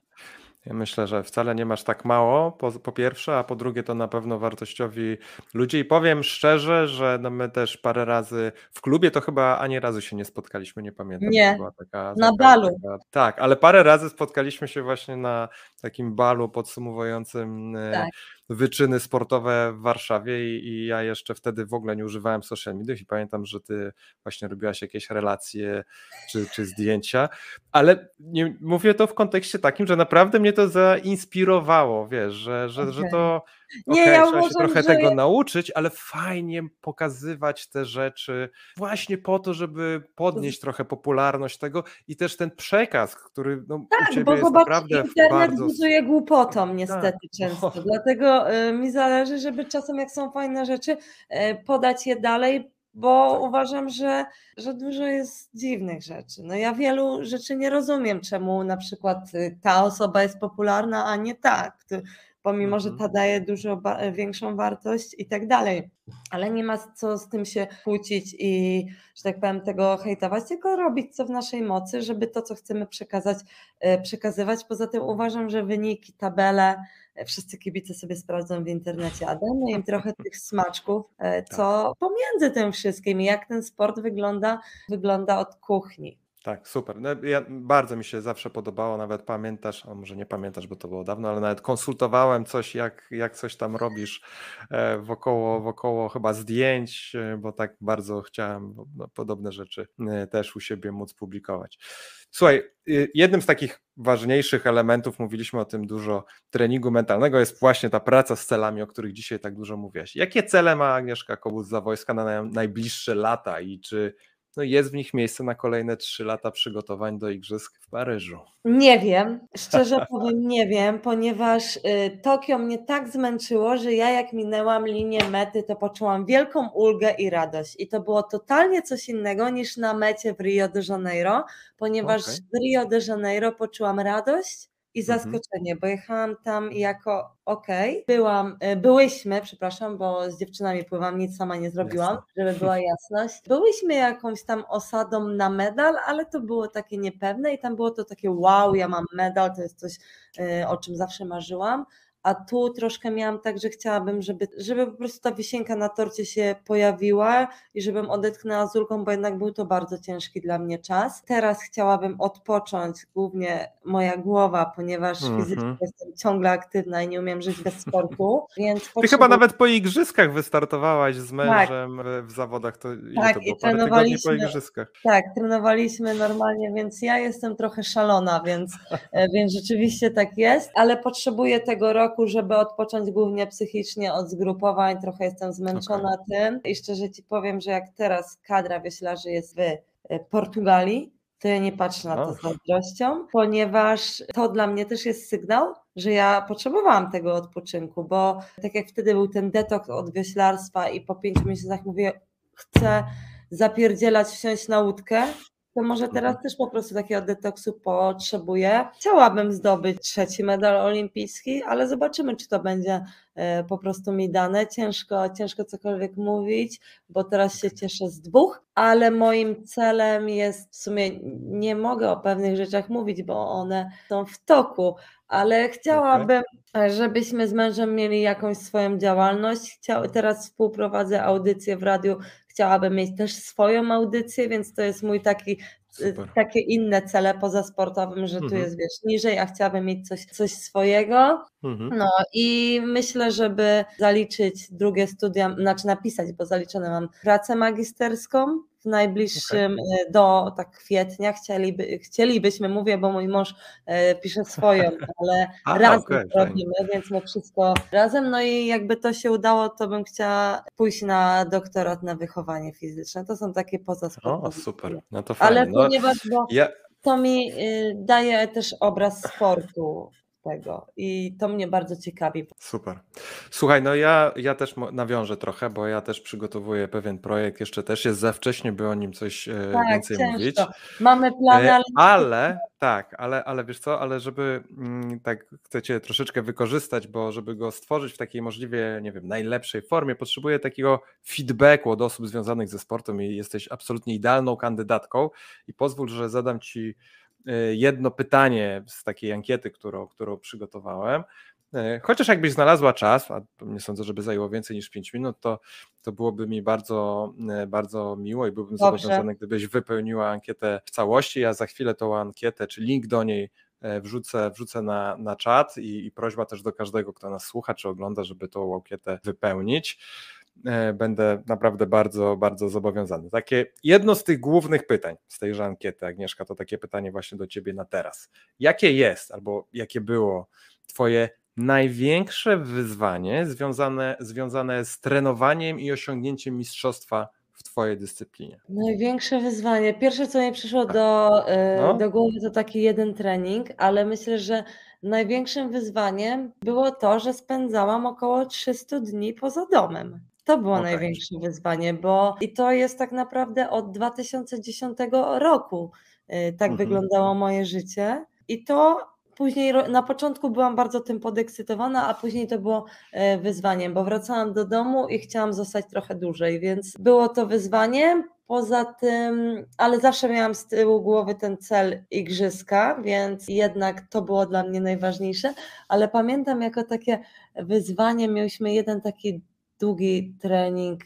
Ja myślę, że wcale nie masz tak mało, po, po pierwsze, a po drugie to na pewno wartościowi ludzie i powiem szczerze, że no my też parę razy w klubie to chyba ani razu się nie spotkaliśmy, nie pamiętam. Nie, była taka, na taka, balu. Taka, tak, ale parę razy spotkaliśmy się właśnie na takim balu podsumowującym e, Tak. wyczyny sportowe w Warszawie i, i ja jeszcze wtedy w ogóle nie używałem social mediów i pamiętam, że ty właśnie robiłaś jakieś relacje czy, czy zdjęcia, ale nie, mówię to w kontekście takim, że naprawdę mnie to zainspirowało, wiesz, że, że, że Okej. to Nie, okej, ja trzeba się uważam, trochę że tego nauczyć, ale fajnie pokazywać te rzeczy właśnie po to, żeby podnieść trochę popularność tego i też ten przekaz, który no, u Tak, ciebie bo jest zobacz, naprawdę internet bardzo... buduje głupotą niestety często, no. dlatego y, mi zależy, żeby czasem jak są fajne rzeczy, y, podać je dalej, bo Tak. uważam, że, że dużo jest dziwnych rzeczy. No ja wielu rzeczy nie rozumiem, czemu na przykład y, ta osoba jest popularna, a nie ta, pomimo, że Mhm. ta daje dużo ba- większą wartość i tak dalej. Ale nie ma co z tym się kłócić i, że tak powiem, tego hejtować, tylko robić co w naszej mocy, żeby to, co chcemy przekazać, e, przekazywać. Poza tym uważam, że wyniki, tabele, e, wszyscy kibice sobie sprawdzą w internecie, a dajmy im trochę tych smaczków, e, co pomiędzy tym wszystkim, i jak ten sport wygląda, wygląda od kuchni. Tak, super. No, ja, bardzo mi się zawsze podobało, nawet pamiętasz, a może nie pamiętasz, bo to było dawno, ale nawet konsultowałem coś, jak, jak coś tam robisz e, wokoło, wokoło chyba zdjęć, e, bo tak bardzo chciałem no, podobne rzeczy e, też u siebie móc publikować. Słuchaj, y, jednym z takich ważniejszych elementów, mówiliśmy o tym dużo, treningu mentalnego jest właśnie ta praca z celami, o których dzisiaj tak dużo mówiłaś. Jakie cele ma Agnieszka Kobus za wojska na naj- najbliższe lata i czy no jest w nich miejsce na kolejne trzy lata przygotowań do Igrzysk w Paryżu? Nie wiem, szczerze powiem, nie wiem, ponieważ y, Tokio mnie tak zmęczyło, że ja jak minęłam linię mety, to poczułam wielką ulgę i radość. I to było totalnie coś innego niż na mecie w Rio de Janeiro, ponieważ Okej. w Rio de Janeiro poczułam radość i Mhm. zaskoczenie, bo jechałam tam jako okej, byłam, y, byłyśmy, przepraszam, bo z dziewczynami pływam, nic sama nie zrobiłam, Jasne. żeby była jasność. Byłyśmy jakąś tam osadą na medal, ale to było takie niepewne i tam było to takie wow, ja mam medal, to jest coś, y, o czym zawsze marzyłam. A tu troszkę miałam tak, że chciałabym, żeby, żeby po prostu ta wisienka na torcie się pojawiła i żebym odetchnęła z ulgą, bo jednak był to bardzo ciężki dla mnie czas. Teraz chciałabym odpocząć, głównie moja głowa, ponieważ Mhm. fizycznie jestem ciągle aktywna i nie umiem żyć bez sportu, więc Ty chyba potrzebuję- nawet po Igrzyskach wystartowałaś z mężem w, w zawodach, to Tak, to było? i tygodni po trenowaliśmy- Igrzyskach. Tak, trenowaliśmy normalnie, więc ja jestem trochę szalona, więc, e, więc rzeczywiście tak jest, ale potrzebuję tego roku, żeby odpocząć głównie psychicznie od zgrupowań. Trochę jestem zmęczona tym i szczerze ci powiem, że jak teraz kadra wioślarzy jest w e, Portugalii, to ja nie patrzę na to z O. zazdrością, ponieważ to dla mnie też jest sygnał, że ja potrzebowałam tego odpoczynku, bo tak jak wtedy był ten detoks od wioślarstwa i po pięciu miesiącach mówię, chcę zapierdzielać, wsiąść na łódkę, to może teraz Mhm. też po prostu takiego detoksu potrzebuję. Chciałabym zdobyć trzeci medal olimpijski, ale zobaczymy, czy to będzie e, po prostu mi dane. Ciężko, ciężko cokolwiek mówić, bo teraz się cieszę z dwóch, ale moim celem jest w sumie, nie mogę o pewnych rzeczach mówić, bo one są w toku, ale chciałabym, e, żebyśmy z mężem mieli jakąś swoją działalność. Chciał, teraz współprowadzę audycję w radiu, chciałabym mieć też swoją audycję, więc to jest mój taki Super. takie inne cele pozasportowym, że tu Mhm. jest wiesz niżej, a chciałabym mieć coś, coś swojego. Mhm. No i myślę, żeby zaliczyć drugie studia, znaczy napisać, bo zaliczone mam pracę magisterską w najbliższym e, do tak kwietnia chcieliby, chcielibyśmy, mówię, bo mój mąż e, pisze swoją, ale A, razem okej, to fajnie. robimy, więc my wszystko razem. No i jakby to się udało, to bym chciała pójść na doktorat na wychowanie fizyczne. To są takie pozasportowe. O, super. No to fajnie. Ale no, ponieważ bo ja, to mi y, daje też obraz sportu tego i to mnie bardzo ciekawi. Super. Słuchaj, no ja, ja też nawiążę trochę, bo ja też przygotowuję pewien projekt. Jeszcze też jest za wcześnie, by o nim coś e, Tak, więcej ciężko. mówić. Mamy plany, E, ale ale tak, ale, ale wiesz co, ale żeby mm, tak chcecie troszeczkę wykorzystać, bo żeby go stworzyć w takiej możliwie, nie wiem, najlepszej formie, potrzebuję takiego feedbacku od osób związanych ze sportem i jesteś absolutnie idealną kandydatką i pozwól, że zadam ci jedno pytanie z takiej ankiety, którą, którą przygotowałem. E, Chociaż jakbyś znalazła czas, a nie sądzę, żeby zajęło więcej niż 5 minut, to, to byłoby mi bardzo, e, bardzo miło i byłbym Dobrze. zobowiązany, gdybyś wypełniła ankietę w całości. Ja za chwilę tą ankietę, czy link do niej wrzucę, wrzucę na, na czat i, i prośba też do każdego, kto nas słucha czy ogląda, żeby tą ankietę wypełnić. E, Będę naprawdę bardzo, bardzo zobowiązany. Takie jedno z tych głównych pytań z tejże ankiety, Agnieszka, to takie pytanie właśnie do Ciebie na teraz. Jakie jest albo jakie było Twoje największe wyzwanie związane, związane z trenowaniem i osiągnięciem mistrzostwa w Twojej dyscyplinie? największe wyzwanie. Pierwsze, co mi przyszło Tak. do, y, No. do głowy, to taki jeden trening, ale myślę, że największym wyzwaniem było to, że spędzałam około 300 dni poza domem. To było Okej. największe wyzwanie, bo i to jest tak naprawdę od 2010 roku. y, Tak Mhm. wyglądało moje życie. I to później, na początku byłam bardzo tym podekscytowana, a później to było e, wyzwaniem, bo wracałam do domu i chciałam zostać trochę dłużej, więc było to wyzwanie. Poza tym, ale zawsze miałam z tyłu głowy ten cel igrzyska, więc jednak to było dla mnie najważniejsze. Ale pamiętam jako takie wyzwanie, mieliśmy jeden taki długi trening.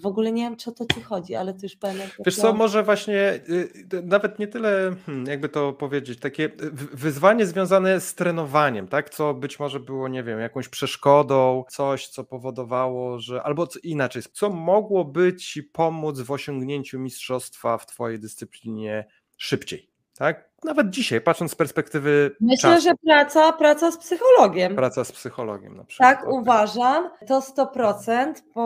W ogóle nie wiem, czy o to ci chodzi, ale to już pamiętam. Wiesz co, może właśnie y, nawet nie tyle, hmm, jakby to powiedzieć, takie wyzwanie związane z trenowaniem, tak? Co być może było, nie wiem, jakąś przeszkodą, coś, co powodowało, że. Albo inaczej, co mogłoby ci pomóc w osiągnięciu mistrzostwa w twojej dyscyplinie szybciej. Tak? Nawet dzisiaj, patrząc z perspektywy Myślę, czasu, że praca, praca z psychologiem. praca z psychologiem na przykład. Tak, uważam, to 100%, bo...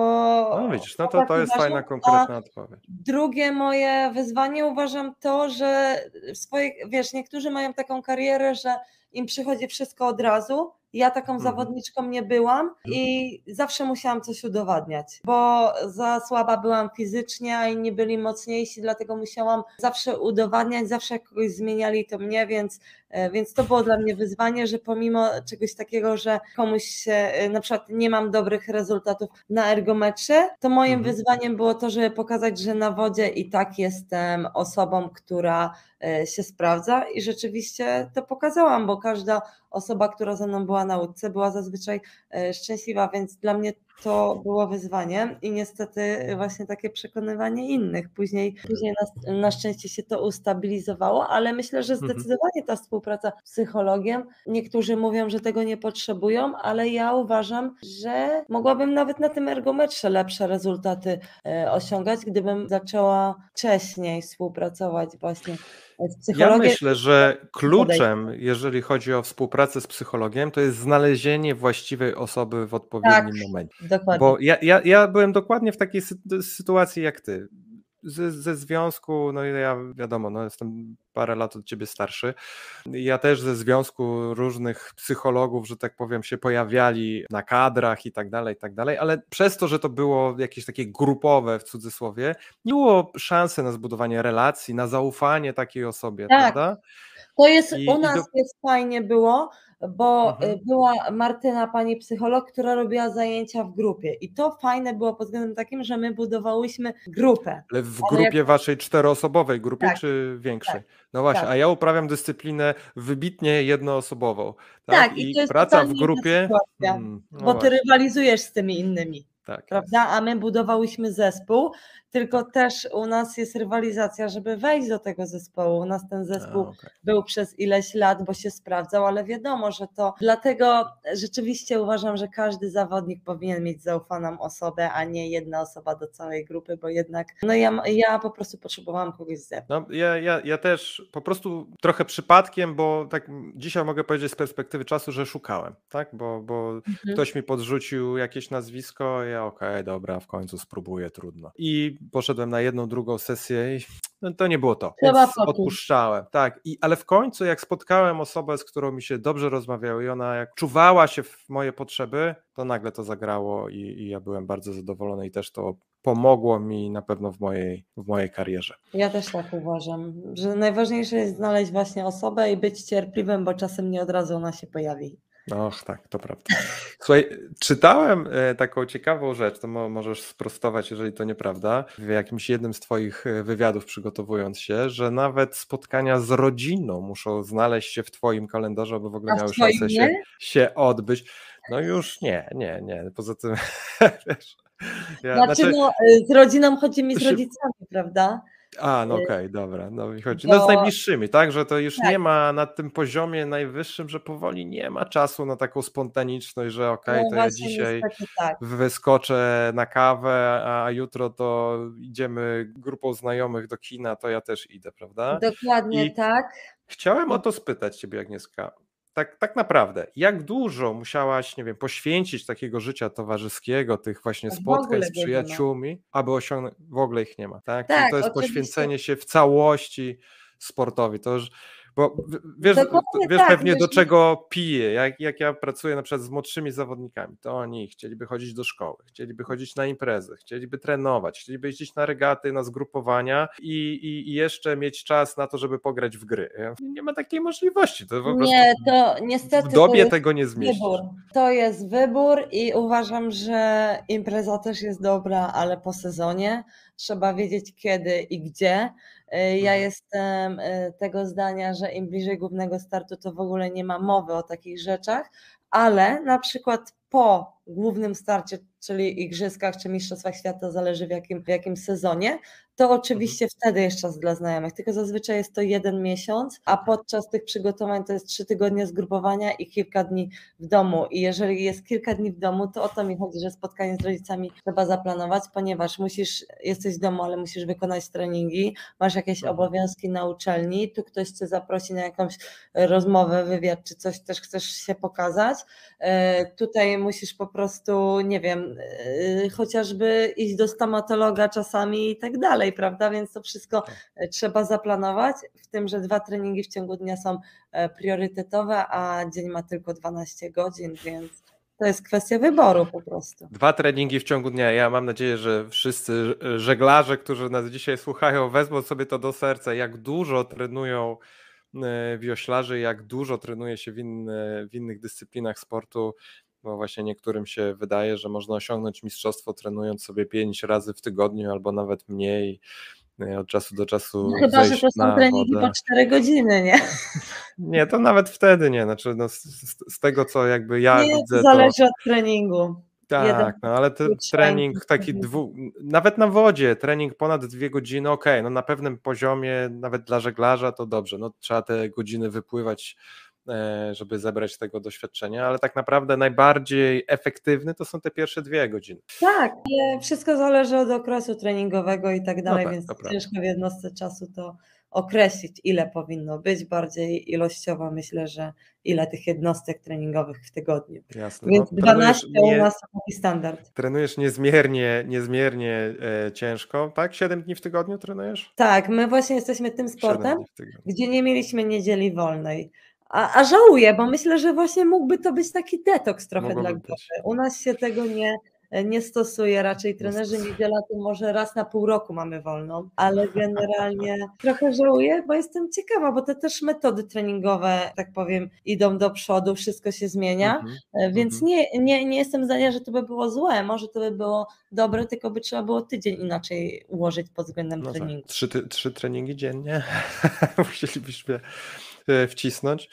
No widzisz, no to, to jest uważam, fajna, konkretna odpowiedź. Drugie moje wyzwanie uważam to, że swoje, wiesz, niektórzy mają taką karierę, że im przychodzi wszystko od razu. Ja taką Mhm. zawodniczką nie byłam i zawsze musiałam coś udowadniać, bo za słaba byłam fizycznie, a inni byli mocniejsi, dlatego musiałam zawsze udowadniać, zawsze kogoś zmieniali to mnie, więc, e, więc to było dla mnie wyzwanie, że pomimo czegoś takiego, że komuś się, e, na przykład nie mam dobrych rezultatów na ergometrze, to moim Mhm. wyzwaniem było to, żeby pokazać, że na wodzie i tak jestem osobą, która e, się sprawdza i rzeczywiście to pokazałam, bo każda osoba, która ze mną była na łódce, była zazwyczaj e, szczęśliwa, więc dla mnie to było wyzwanie i niestety właśnie takie przekonywanie innych. Później, później na, na szczęście się to ustabilizowało, ale myślę, że Mhm. zdecydowanie ta współpraca z psychologiem, niektórzy mówią, że tego nie potrzebują, ale ja uważam, że mogłabym nawet na tym ergometrze lepsze rezultaty e, osiągać, gdybym zaczęła wcześniej współpracować właśnie z Ja myślę, że kluczem, jeżeli chodzi o współpracę z psychologiem, to jest znalezienie właściwej osoby w odpowiednim momencie. Dokładnie. Bo ja, ja, ja byłem dokładnie w takiej sy- sytuacji jak ty. Ze, ze związku, no i ja wiadomo, no jestem parę lat od ciebie starszy. Ja też ze związku różnych psychologów, że tak powiem, się pojawiali na kadrach i tak dalej, i tak dalej, ale przez to, że to było jakieś takie grupowe w cudzysłowie, nie było szansy na zbudowanie relacji, na zaufanie takiej osobie, Tak. prawda? To jest I- u nas do- jest fajnie było, bo Mhm. y, była Martyna, pani psycholog, która robiła zajęcia w grupie. I to fajne było pod względem takim, że my budowałyśmy grupę. Ale w Ale grupie waszej czteroosobowej grupie, Tak, czy większej? tak, no właśnie, tak. a ja uprawiam dyscyplinę wybitnie jednoosobową. Tak, i to jest praca w grupie. sytuacja, Mm, no bo ty właśnie, rywalizujesz z tymi innymi. tak. prawda? A my budowałyśmy zespół, tylko też u nas jest rywalizacja, żeby wejść do tego zespołu. U nas ten zespół A, okej. był przez ileś lat, bo się sprawdzał, ale wiadomo, że to dlatego rzeczywiście uważam, że każdy zawodnik powinien mieć zaufaną osobę, a nie jedna osoba do całej grupy, bo jednak no ja, ja po prostu potrzebowałam kogoś z zewnątrz. No, ja, ja, ja też po prostu trochę przypadkiem, bo tak dzisiaj mogę powiedzieć z perspektywy czasu, że szukałem, tak? Bo, bo Mhm. ktoś mi podrzucił jakieś nazwisko, ja okej, dobra, w końcu spróbuję, trudno. I poszedłem na jedną, drugą sesję i no, to nie było to. Trzeba Więc odpuszczałem, tak. I, ale w końcu jak spotkałem osobę, z którą mi się dobrze rozmawiało i ona jak czuwała się w moje potrzeby, to nagle to zagrało i, i ja byłem bardzo zadowolony i też to pomogło mi na pewno w mojej, w mojej karierze. Ja też tak uważam, że najważniejsze jest znaleźć właśnie osobę i być cierpliwym, bo czasem nie od razu ona się pojawi. Och, tak, to prawda. Słuchaj, czytałem e, taką ciekawą rzecz, to mo możesz sprostować, jeżeli to nieprawda, w jakimś jednym z Twoich e, wywiadów przygotowując się, że nawet spotkania z rodziną muszą znaleźć się w Twoim kalendarzu, aby w ogóle miały szansę się, się odbyć. No już nie, nie, nie. Poza tym, wiesz, ja, Znaczy, no, y, z rodziną chodzi mi z to się- rodzicami, prawda? A, no y, okej, dobra. No i chodzi. No z najbliższymi, tak? Że to już Tak. nie ma na tym poziomie najwyższym, że powoli nie ma czasu na taką spontaniczność, że okej, no to ja dzisiaj tak. wyskoczę na kawę, a jutro to idziemy grupą znajomych do kina, to ja też idę, prawda? Dokładnie I- tak. Chciałem o to spytać Ciebie, Agnieszka. Tak, tak naprawdę, jak dużo musiałaś, nie wiem, poświęcić takiego życia towarzyskiego, tych właśnie spotkań z ma. przyjaciółmi, aby osiągnąć, w ogóle ich nie ma, tak? Tak, to jest oczywiście. poświęcenie się w całości sportowi, to już, bo wiesz, Dokładnie wiesz tak, pewnie do czego piję, jak, jak ja pracuję na przykład z młodszymi zawodnikami, to oni chcieliby chodzić do szkoły, chcieliby chodzić na imprezy, chcieliby trenować, chcieliby jeździć na regaty, na zgrupowania i, i, i jeszcze mieć czas na to, żeby pograć w gry. Nie ma takiej możliwości, to po Nie, to niestety w dobie tego nie zmieścisz. wybór. To jest wybór i uważam, że impreza też jest dobra, ale po sezonie trzeba wiedzieć kiedy i gdzie. Y, Ja Mhm. jestem y, tego zdania, że im bliżej głównego startu, to w ogóle nie ma mowy o takich rzeczach, ale na przykład po głównym starcie, czyli igrzyskach czy mistrzostwach świata, zależy w jakim, w jakim sezonie, to oczywiście wtedy jest czas dla znajomych, tylko zazwyczaj jest to jeden miesiąc, a podczas tych przygotowań to jest trzy tygodnie zgrupowania i kilka dni w domu. I jeżeli jest kilka dni w domu, to o to mi chodzi, że spotkanie z rodzicami trzeba zaplanować, ponieważ musisz, jesteś w domu, ale musisz wykonać treningi, masz jakieś Mhm. obowiązki na uczelni, tu ktoś cię zaprosi na jakąś rozmowę, wywiad, czy coś też chcesz się pokazać. E, Tutaj musisz po prostu, nie wiem, e, chociażby iść do stomatologa czasami i tak dalej, prawda? Więc to wszystko e, trzeba zaplanować, w tym, że dwa treningi w ciągu dnia są e, priorytetowe, a dzień ma tylko 12 godzin, więc to jest kwestia wyboru po prostu. Dwa treningi w ciągu dnia. Ja mam nadzieję, że wszyscy żeglarze, którzy nas dzisiaj słuchają, wezmą sobie to do serca, jak dużo trenują e, wioślarze, jak dużo trenuje się w, inne, w innych dyscyplinach sportu, bo właśnie niektórym się wydaje, że można osiągnąć mistrzostwo trenując sobie pięć razy w tygodniu albo nawet mniej e, od czasu do czasu. No chyba, że to są treningi wodę. po 4 godziny, nie? Nie, to nawet wtedy nie. Znaczy, no, z, z- tego, co jakby ja nie, widzę, to zależy od treningu. jeden tak, no ale ten trening taki dwu, nawet na wodzie, trening ponad dwie godziny, okej, no na pewnym poziomie, nawet dla żeglarza to dobrze, no trzeba te godziny wypływać, żeby zebrać tego doświadczenia, ale tak naprawdę najbardziej efektywny to są te pierwsze dwie godziny. Tak, wszystko zależy od okresu treningowego i tak dalej, tak, więc to prawda. ciężko w jednostce czasu to określić, ile powinno być, bardziej ilościowo myślę, że ile tych jednostek treningowych w tygodniu. Jasne. Więc no, trenujesz 12 u nas taki standard. Trenujesz niezmiernie, niezmiernie e, ciężko, tak? Siedem dni w tygodniu trenujesz? Tak, my właśnie jesteśmy tym sportem, gdzie nie mieliśmy niedzieli wolnej. A, a żałuję, bo myślę, że właśnie mógłby to być taki detoks trochę dla Mogłoby głowy. U nas się tego nie, nie stosuje, raczej trenerzy niedziela to może raz na pół roku mamy wolną, ale generalnie trochę żałuję, bo jestem ciekawa, bo te też metody treningowe, tak powiem, idą do przodu, wszystko się zmienia, Mhm. e, więc mhm. nie, nie, nie jestem zdania, że to by było złe, może to by było dobre, tylko by trzeba było tydzień inaczej ułożyć pod względem No tak. treningu. trzy, ty, trzy treningi dziennie musielibyśmy wcisnąć.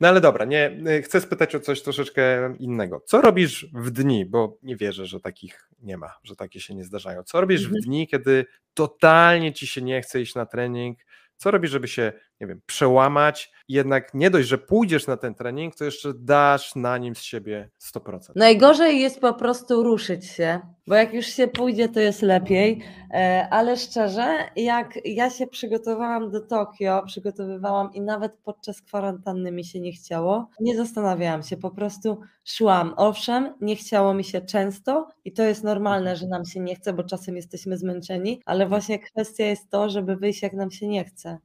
No ale dobra, nie, e, chcę spytać o coś troszeczkę innego. Co robisz w dni, bo nie wierzę, że takich nie ma, że takie się nie zdarzają. Co robisz Mhm. w dni, kiedy totalnie ci się nie chce iść na trening? Co robisz, żeby się, nie wiem, przełamać? Jednak nie dość, że pójdziesz na ten trening, to jeszcze dasz na nim z siebie 100%. Najgorzej jest po prostu ruszyć się, bo jak już się pójdzie, to jest lepiej. E, Ale szczerze, jak ja się przygotowałam do Tokio, przygotowywałam i nawet podczas kwarantanny mi się nie chciało, nie zastanawiałam się, po prostu szłam. Owszem, nie chciało mi się często i to jest normalne, że nam się nie chce, bo czasem jesteśmy zmęczeni, ale właśnie kwestia jest to, żeby wyjść jak nam się nie chce.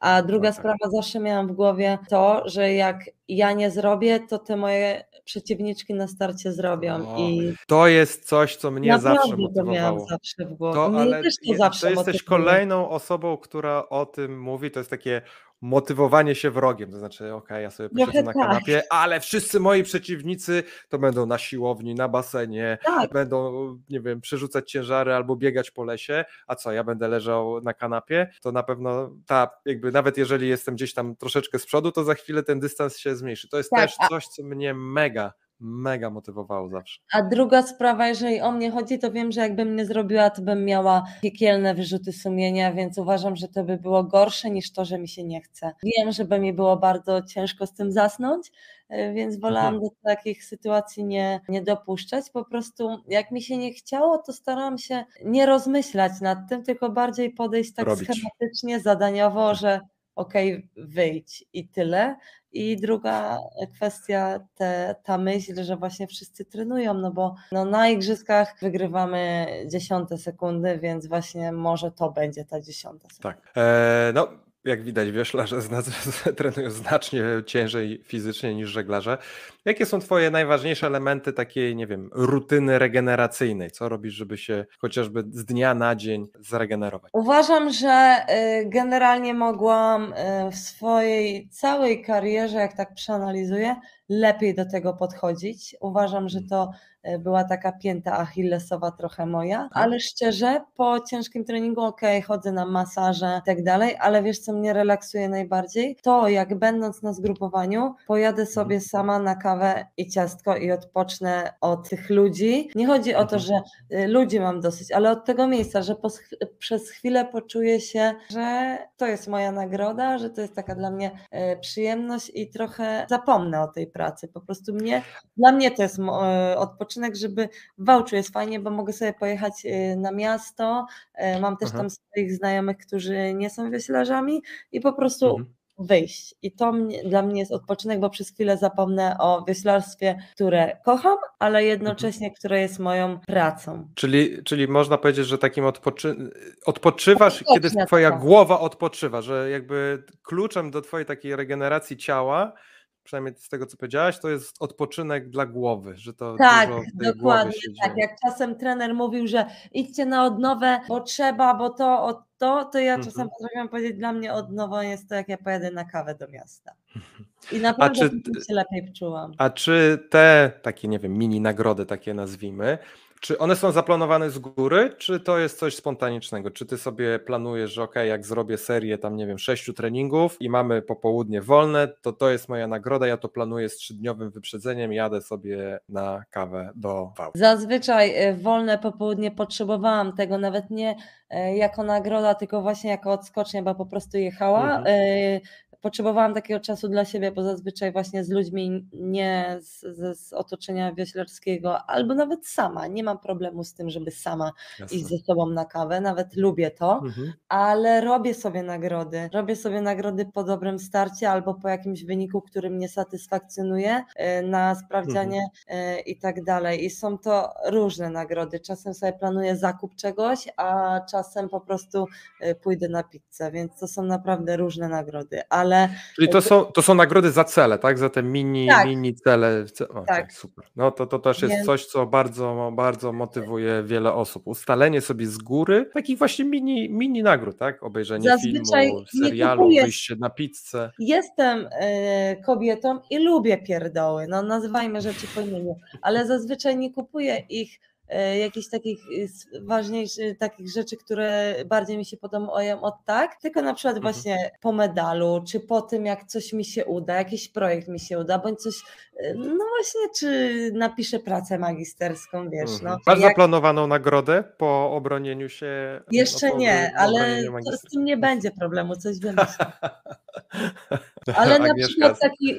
A druga No tak. sprawa, zawsze miałam w głowie to, że jak ja nie zrobię, to te moje przeciwniczki na starcie zrobią. O, I To jest coś, co mnie zawsze naprawdę to miałam motywowało. zawsze w głowie. To, Mnie ale też to je- zawsze to jesteś kolejną osobą, która o tym mówi. To jest takie motywowanie się wrogiem. To znaczy, okej, ja sobie posiedzę na tak. kanapie, ale wszyscy moi przeciwnicy to będą na siłowni, na basenie, Tak, będą, nie wiem, przerzucać ciężary albo biegać po lesie. A co, ja będę leżał na kanapie? To na pewno ta, jakby nawet jeżeli jestem gdzieś tam troszeczkę z przodu, to za chwilę ten dystans się zmniejszy. To jest Tak, też coś, co mnie mega, mega motywowało zawsze. a druga sprawa, jeżeli o mnie chodzi, to wiem, że jakbym nie zrobiła, to bym miała piekielne wyrzuty sumienia, więc uważam, że to by było gorsze niż to, że mi się nie chce. Wiem, że by mi było bardzo ciężko z tym zasnąć, e, więc wolałam Mhm. do takich sytuacji nie, nie dopuszczać. Po prostu jak mi się nie chciało, to starałam się nie rozmyślać nad tym, tylko bardziej podejść tak Robić. schematycznie, zadaniowo, że okej, wyjdź i tyle. I druga kwestia, te, ta myśl, że właśnie wszyscy trenują, no bo no na igrzyskach wygrywamy dziesiąte sekundy, więc właśnie może to będzie ta dziesiąta sekunda. Tak. E, no, jak widać, wioślarze trenują znacznie ciężej fizycznie niż żeglarze. Jakie są Twoje najważniejsze elementy takiej, nie wiem, rutyny regeneracyjnej? Co robisz, żeby się chociażby z dnia na dzień zregenerować? Uważam, że y, generalnie mogłam y, w swojej całej karierze, jak tak przeanalizuję, lepiej do tego podchodzić. Uważam, że to e, była taka pięta achillesowa trochę moja, ale szczerze, po ciężkim treningu, okej, chodzę na masaże i tak dalej, ale wiesz, co mnie relaksuje najbardziej? To, jak będąc na zgrupowaniu, pojadę sobie sama na kawę i ciastko i odpocznę od tych ludzi. Nie chodzi o to, że y, ludzi mam dosyć, ale od tego miejsca, że po, przez chwilę poczuję się, że to jest moja nagroda, że to jest taka dla mnie e, przyjemność i trochę zapomnę o tej pracy. Po prostu mnie, dla mnie to jest e, odpoczynek, żeby w Wałczu jest fajnie, bo mogę sobie pojechać na miasto, mam też Aha. tam swoich znajomych, którzy nie są wioślarzami i po prostu Mhm. Wyjść. I to mnie, dla mnie jest odpoczynek, bo przez chwilę zapomnę o wioślarstwie, które kocham, ale jednocześnie, które jest moją pracą. Czyli, czyli można powiedzieć, że takim odpoczy... odpoczywasz, Odpocznie kiedy twoja głowa odpoczywa, że jakby kluczem do twojej takiej regeneracji ciała, przynajmniej z tego co powiedziałaś, to jest odpoczynek dla głowy, że to Tak, dokładnie tak. dzieje. Jak czasem trener mówił, że idźcie na odnowę, bo trzeba, bo to, o to, to ja czasem Mhm. potrafiłam powiedzieć, dla mnie odnową jest to, jak ja pojadę na kawę do miasta. I naprawdę czy- potem się lepiej czułam. A czy te takie, nie wiem, mini nagrody, takie nazwijmy, czy one są zaplanowane z góry, czy to jest coś spontanicznego? Czy ty sobie planujesz, że ok, jak zrobię serię tam, nie wiem, sześciu treningów i mamy popołudnie wolne, to to jest moja nagroda, ja to planuję z trzydniowym wyprzedzeniem, jadę sobie na kawę do Wałbrzych. Zazwyczaj e, wolne popołudnie potrzebowałam tego nawet nie e, jako nagroda, tylko właśnie jako odskocznia, bo po prostu jechała. Mhm. Potrzebowałam takiego czasu dla siebie, bo zazwyczaj właśnie z ludźmi nie z, z, z otoczenia wioślarskiego, albo nawet sama. Nie mam problemu z tym, żeby sama Jasne. iść ze sobą na kawę, nawet lubię to, Mhm. ale robię sobie nagrody. Robię sobie nagrody po dobrym starcie albo po jakimś wyniku, który mnie satysfakcjonuje e, na sprawdzianie e, i tak dalej. I są to różne nagrody. Czasem sobie planuję zakup czegoś, a czasem po prostu e, pójdę na pizzę, więc to są naprawdę różne nagrody, ale Czyli to są, to są nagrody za cele, tak? Za te mini, Tak. mini cele. Ce- O, Tak. Super. No to, to też jest Więc- coś, co bardzo, bardzo motywuje wiele osób. Ustalenie sobie z góry takich właśnie mini, mini nagród, tak? Obejrzenie Zazwyczaj filmu, serialu, wyjście na pizzę. Jestem e, kobietą i lubię pierdoły, no nazywajmy rzeczy po imieniu, ale zazwyczaj nie kupuję ich jakichś takich e, s- ważniejszych takich rzeczy, które bardziej mi się podobają od tak, tylko na przykład Mhm. właśnie po medalu, czy po tym jak coś mi się uda, jakiś projekt mi się uda, bądź coś, e, no właśnie, czy napiszę pracę magisterską, wiesz, Mhm. no. Masz Jak- zaplanowaną nagrodę po obronieniu się? Jeszcze no, nie, ale to, z tym nie będzie problemu, coś wymyślę. Ale na przykład taki,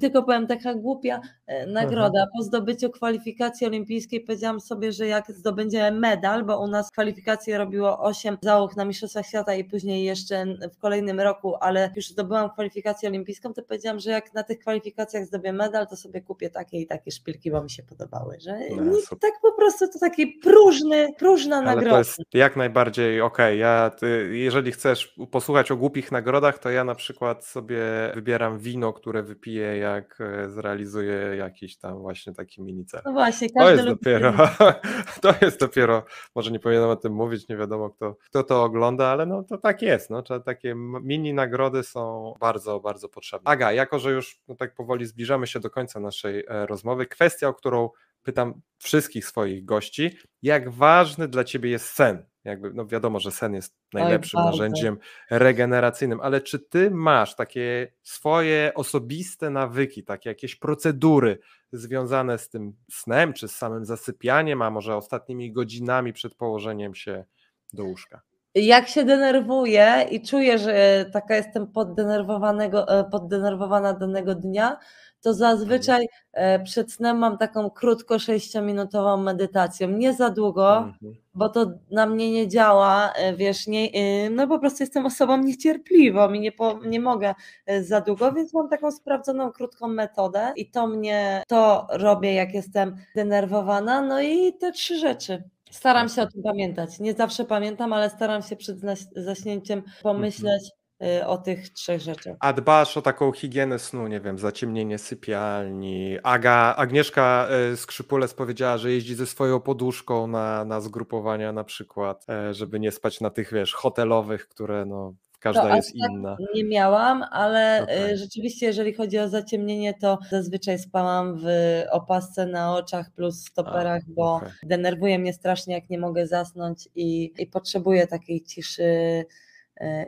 tylko powiem, taka głupia e, nagroda. Po zdobyciu kwalifikacji olimpijskiej powiedziałam sobie, że jak zdobędziemy medal, bo u nas kwalifikacje robiło 8 załóg na Mistrzostwach Świata i później jeszcze w kolejnym roku, ale już zdobyłam kwalifikację olimpijską, to powiedziałam, że jak na tych kwalifikacjach zdobię medal, to sobie kupię takie i takie szpilki, bo mi się podobały. Że No, tak po prostu to taki próżny, próżna Ale nagroda. to jest jak najbardziej okej. Ja, ty, jeżeli chcesz posłuchać o głupich nagrodach, to ja na przykład sobie wybieram wino, które wypiję, jak e, zrealizuję jakiś tam właśnie taki mini cel. No właśnie, To każdy jest lubi dopiero, to jest dopiero, może nie powinienem o tym mówić, nie wiadomo kto, kto to ogląda, ale no to tak jest, no, takie mini nagrody są bardzo, bardzo potrzebne. Aga, jako że już no, tak powoli zbliżamy się do końca naszej e, rozmowy, kwestia, o którą pytam wszystkich swoich gości, jak ważny dla ciebie jest sen? Jakby, no wiadomo, że sen jest najlepszym bardzo. narzędziem regeneracyjnym, ale czy ty masz takie swoje osobiste nawyki, takie jakieś procedury związane z tym snem, czy z samym zasypianiem, a może ostatnimi godzinami przed położeniem się do łóżka? Jak się denerwuję i czuję, że taka jestem poddenerwowanego, e, poddenerwowana danego dnia, to zazwyczaj e, przed snem mam taką krótko 6-minutową medytację. Nie za długo, Mhm. bo to na mnie nie działa, e, wiesz, nie, no po prostu jestem osobą niecierpliwą i nie, po, nie mogę za długo, więc mam taką sprawdzoną krótką metodę i to mnie, to robię jak jestem denerwowana, no i te trzy rzeczy. Staram się o tym pamiętać. Nie zawsze pamiętam, ale staram się przed zaśnięciem pomyśleć y, o tych trzech rzeczach. A dbasz o taką higienę snu, nie wiem, zaciemnienie sypialni. Aga, Agnieszka e, Skrzypulec powiedziała, że jeździ ze swoją poduszką na, na zgrupowania na przykład, e, żeby nie spać na tych, wiesz, hotelowych, które no każda To aż jest tak inna. Nie miałam, ale Okej. y, rzeczywiście, jeżeli chodzi o zaciemnienie, to zazwyczaj spałam w opasce na oczach plus stoperach, bo okej. denerwuje mnie strasznie, jak nie mogę zasnąć i, i potrzebuję takiej ciszy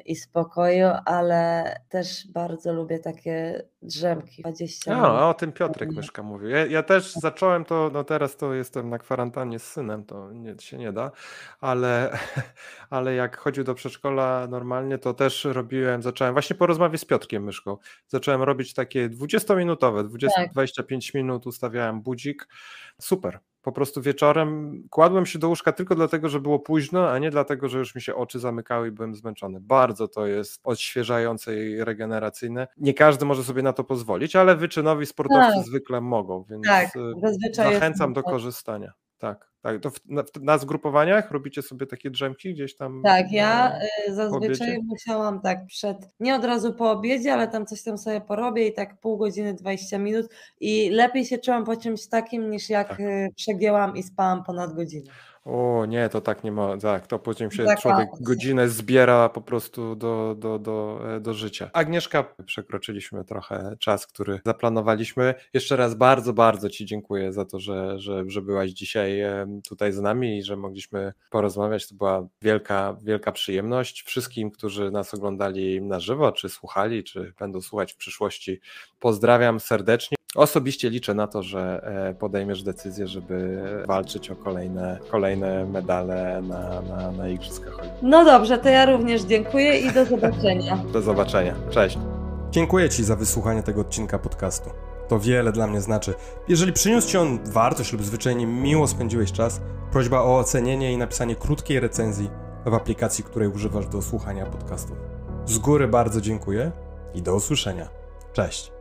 i spokoju, ale też bardzo lubię takie drzemki 20 minut. A, a o tym Piotrek. Myszka mówił. Ja, ja też zacząłem to, no teraz to jestem na kwarantannie z synem, to nie, się nie da, ale, ale jak chodził do przedszkola normalnie, to też robiłem, zacząłem właśnie po rozmowie z Piotrkiem Myszką, zacząłem robić takie 20-minutowe, 20, Tak. 25 minut ustawiałem budzik. Super. Po prostu wieczorem kładłem się do łóżka tylko dlatego, że było późno, a nie dlatego, że już mi się oczy zamykały i byłem zmęczony. Bardzo to jest odświeżające i regeneracyjne. Nie każdy może sobie na to pozwolić, ale wyczynowi sportowcy Tak. zwykle mogą, więc Tak, y, zachęcam do tak. korzystania. Tak, tak. To w, na, na zgrupowaniach robicie sobie takie drzemki gdzieś tam? Tak, ja na- y, zazwyczaj musiałam tak przed, nie od razu po obiedzie, ale tam coś tam sobie porobię i tak pół godziny, 20 minut i lepiej się czułam po czymś takim niż jak Tak. y, przegięłam i spałam ponad godzinę. O nie, to tak nie ma. Tak, to później się Zakładam człowiek godzinę zbiera po prostu do, do, do, e, do życia. Agnieszka, przekroczyliśmy trochę czas, który zaplanowaliśmy. Jeszcze raz bardzo, bardzo Ci dziękuję za to, że, że, że byłaś dzisiaj em, tutaj z nami i że mogliśmy porozmawiać. To była wielka, wielka przyjemność. Wszystkim, którzy nas oglądali na żywo, czy słuchali, czy będą słuchać w przyszłości, pozdrawiam serdecznie. Osobiście liczę na to, że e, podejmiesz decyzję, żeby walczyć o kolejne, kolejne medale na, na, na Igrzyskach Olimpijskich. No dobrze, to ja również dziękuję i do zobaczenia. Do zobaczenia. Cześć. Dziękuję Ci za wysłuchanie tego odcinka podcastu. To wiele dla mnie znaczy. Jeżeli przyniósł Ci on wartość lub zwyczajnie miło spędziłeś czas, prośba o ocenienie i napisanie krótkiej recenzji w aplikacji, której używasz do słuchania podcastów. Z góry bardzo dziękuję i do usłyszenia. Cześć.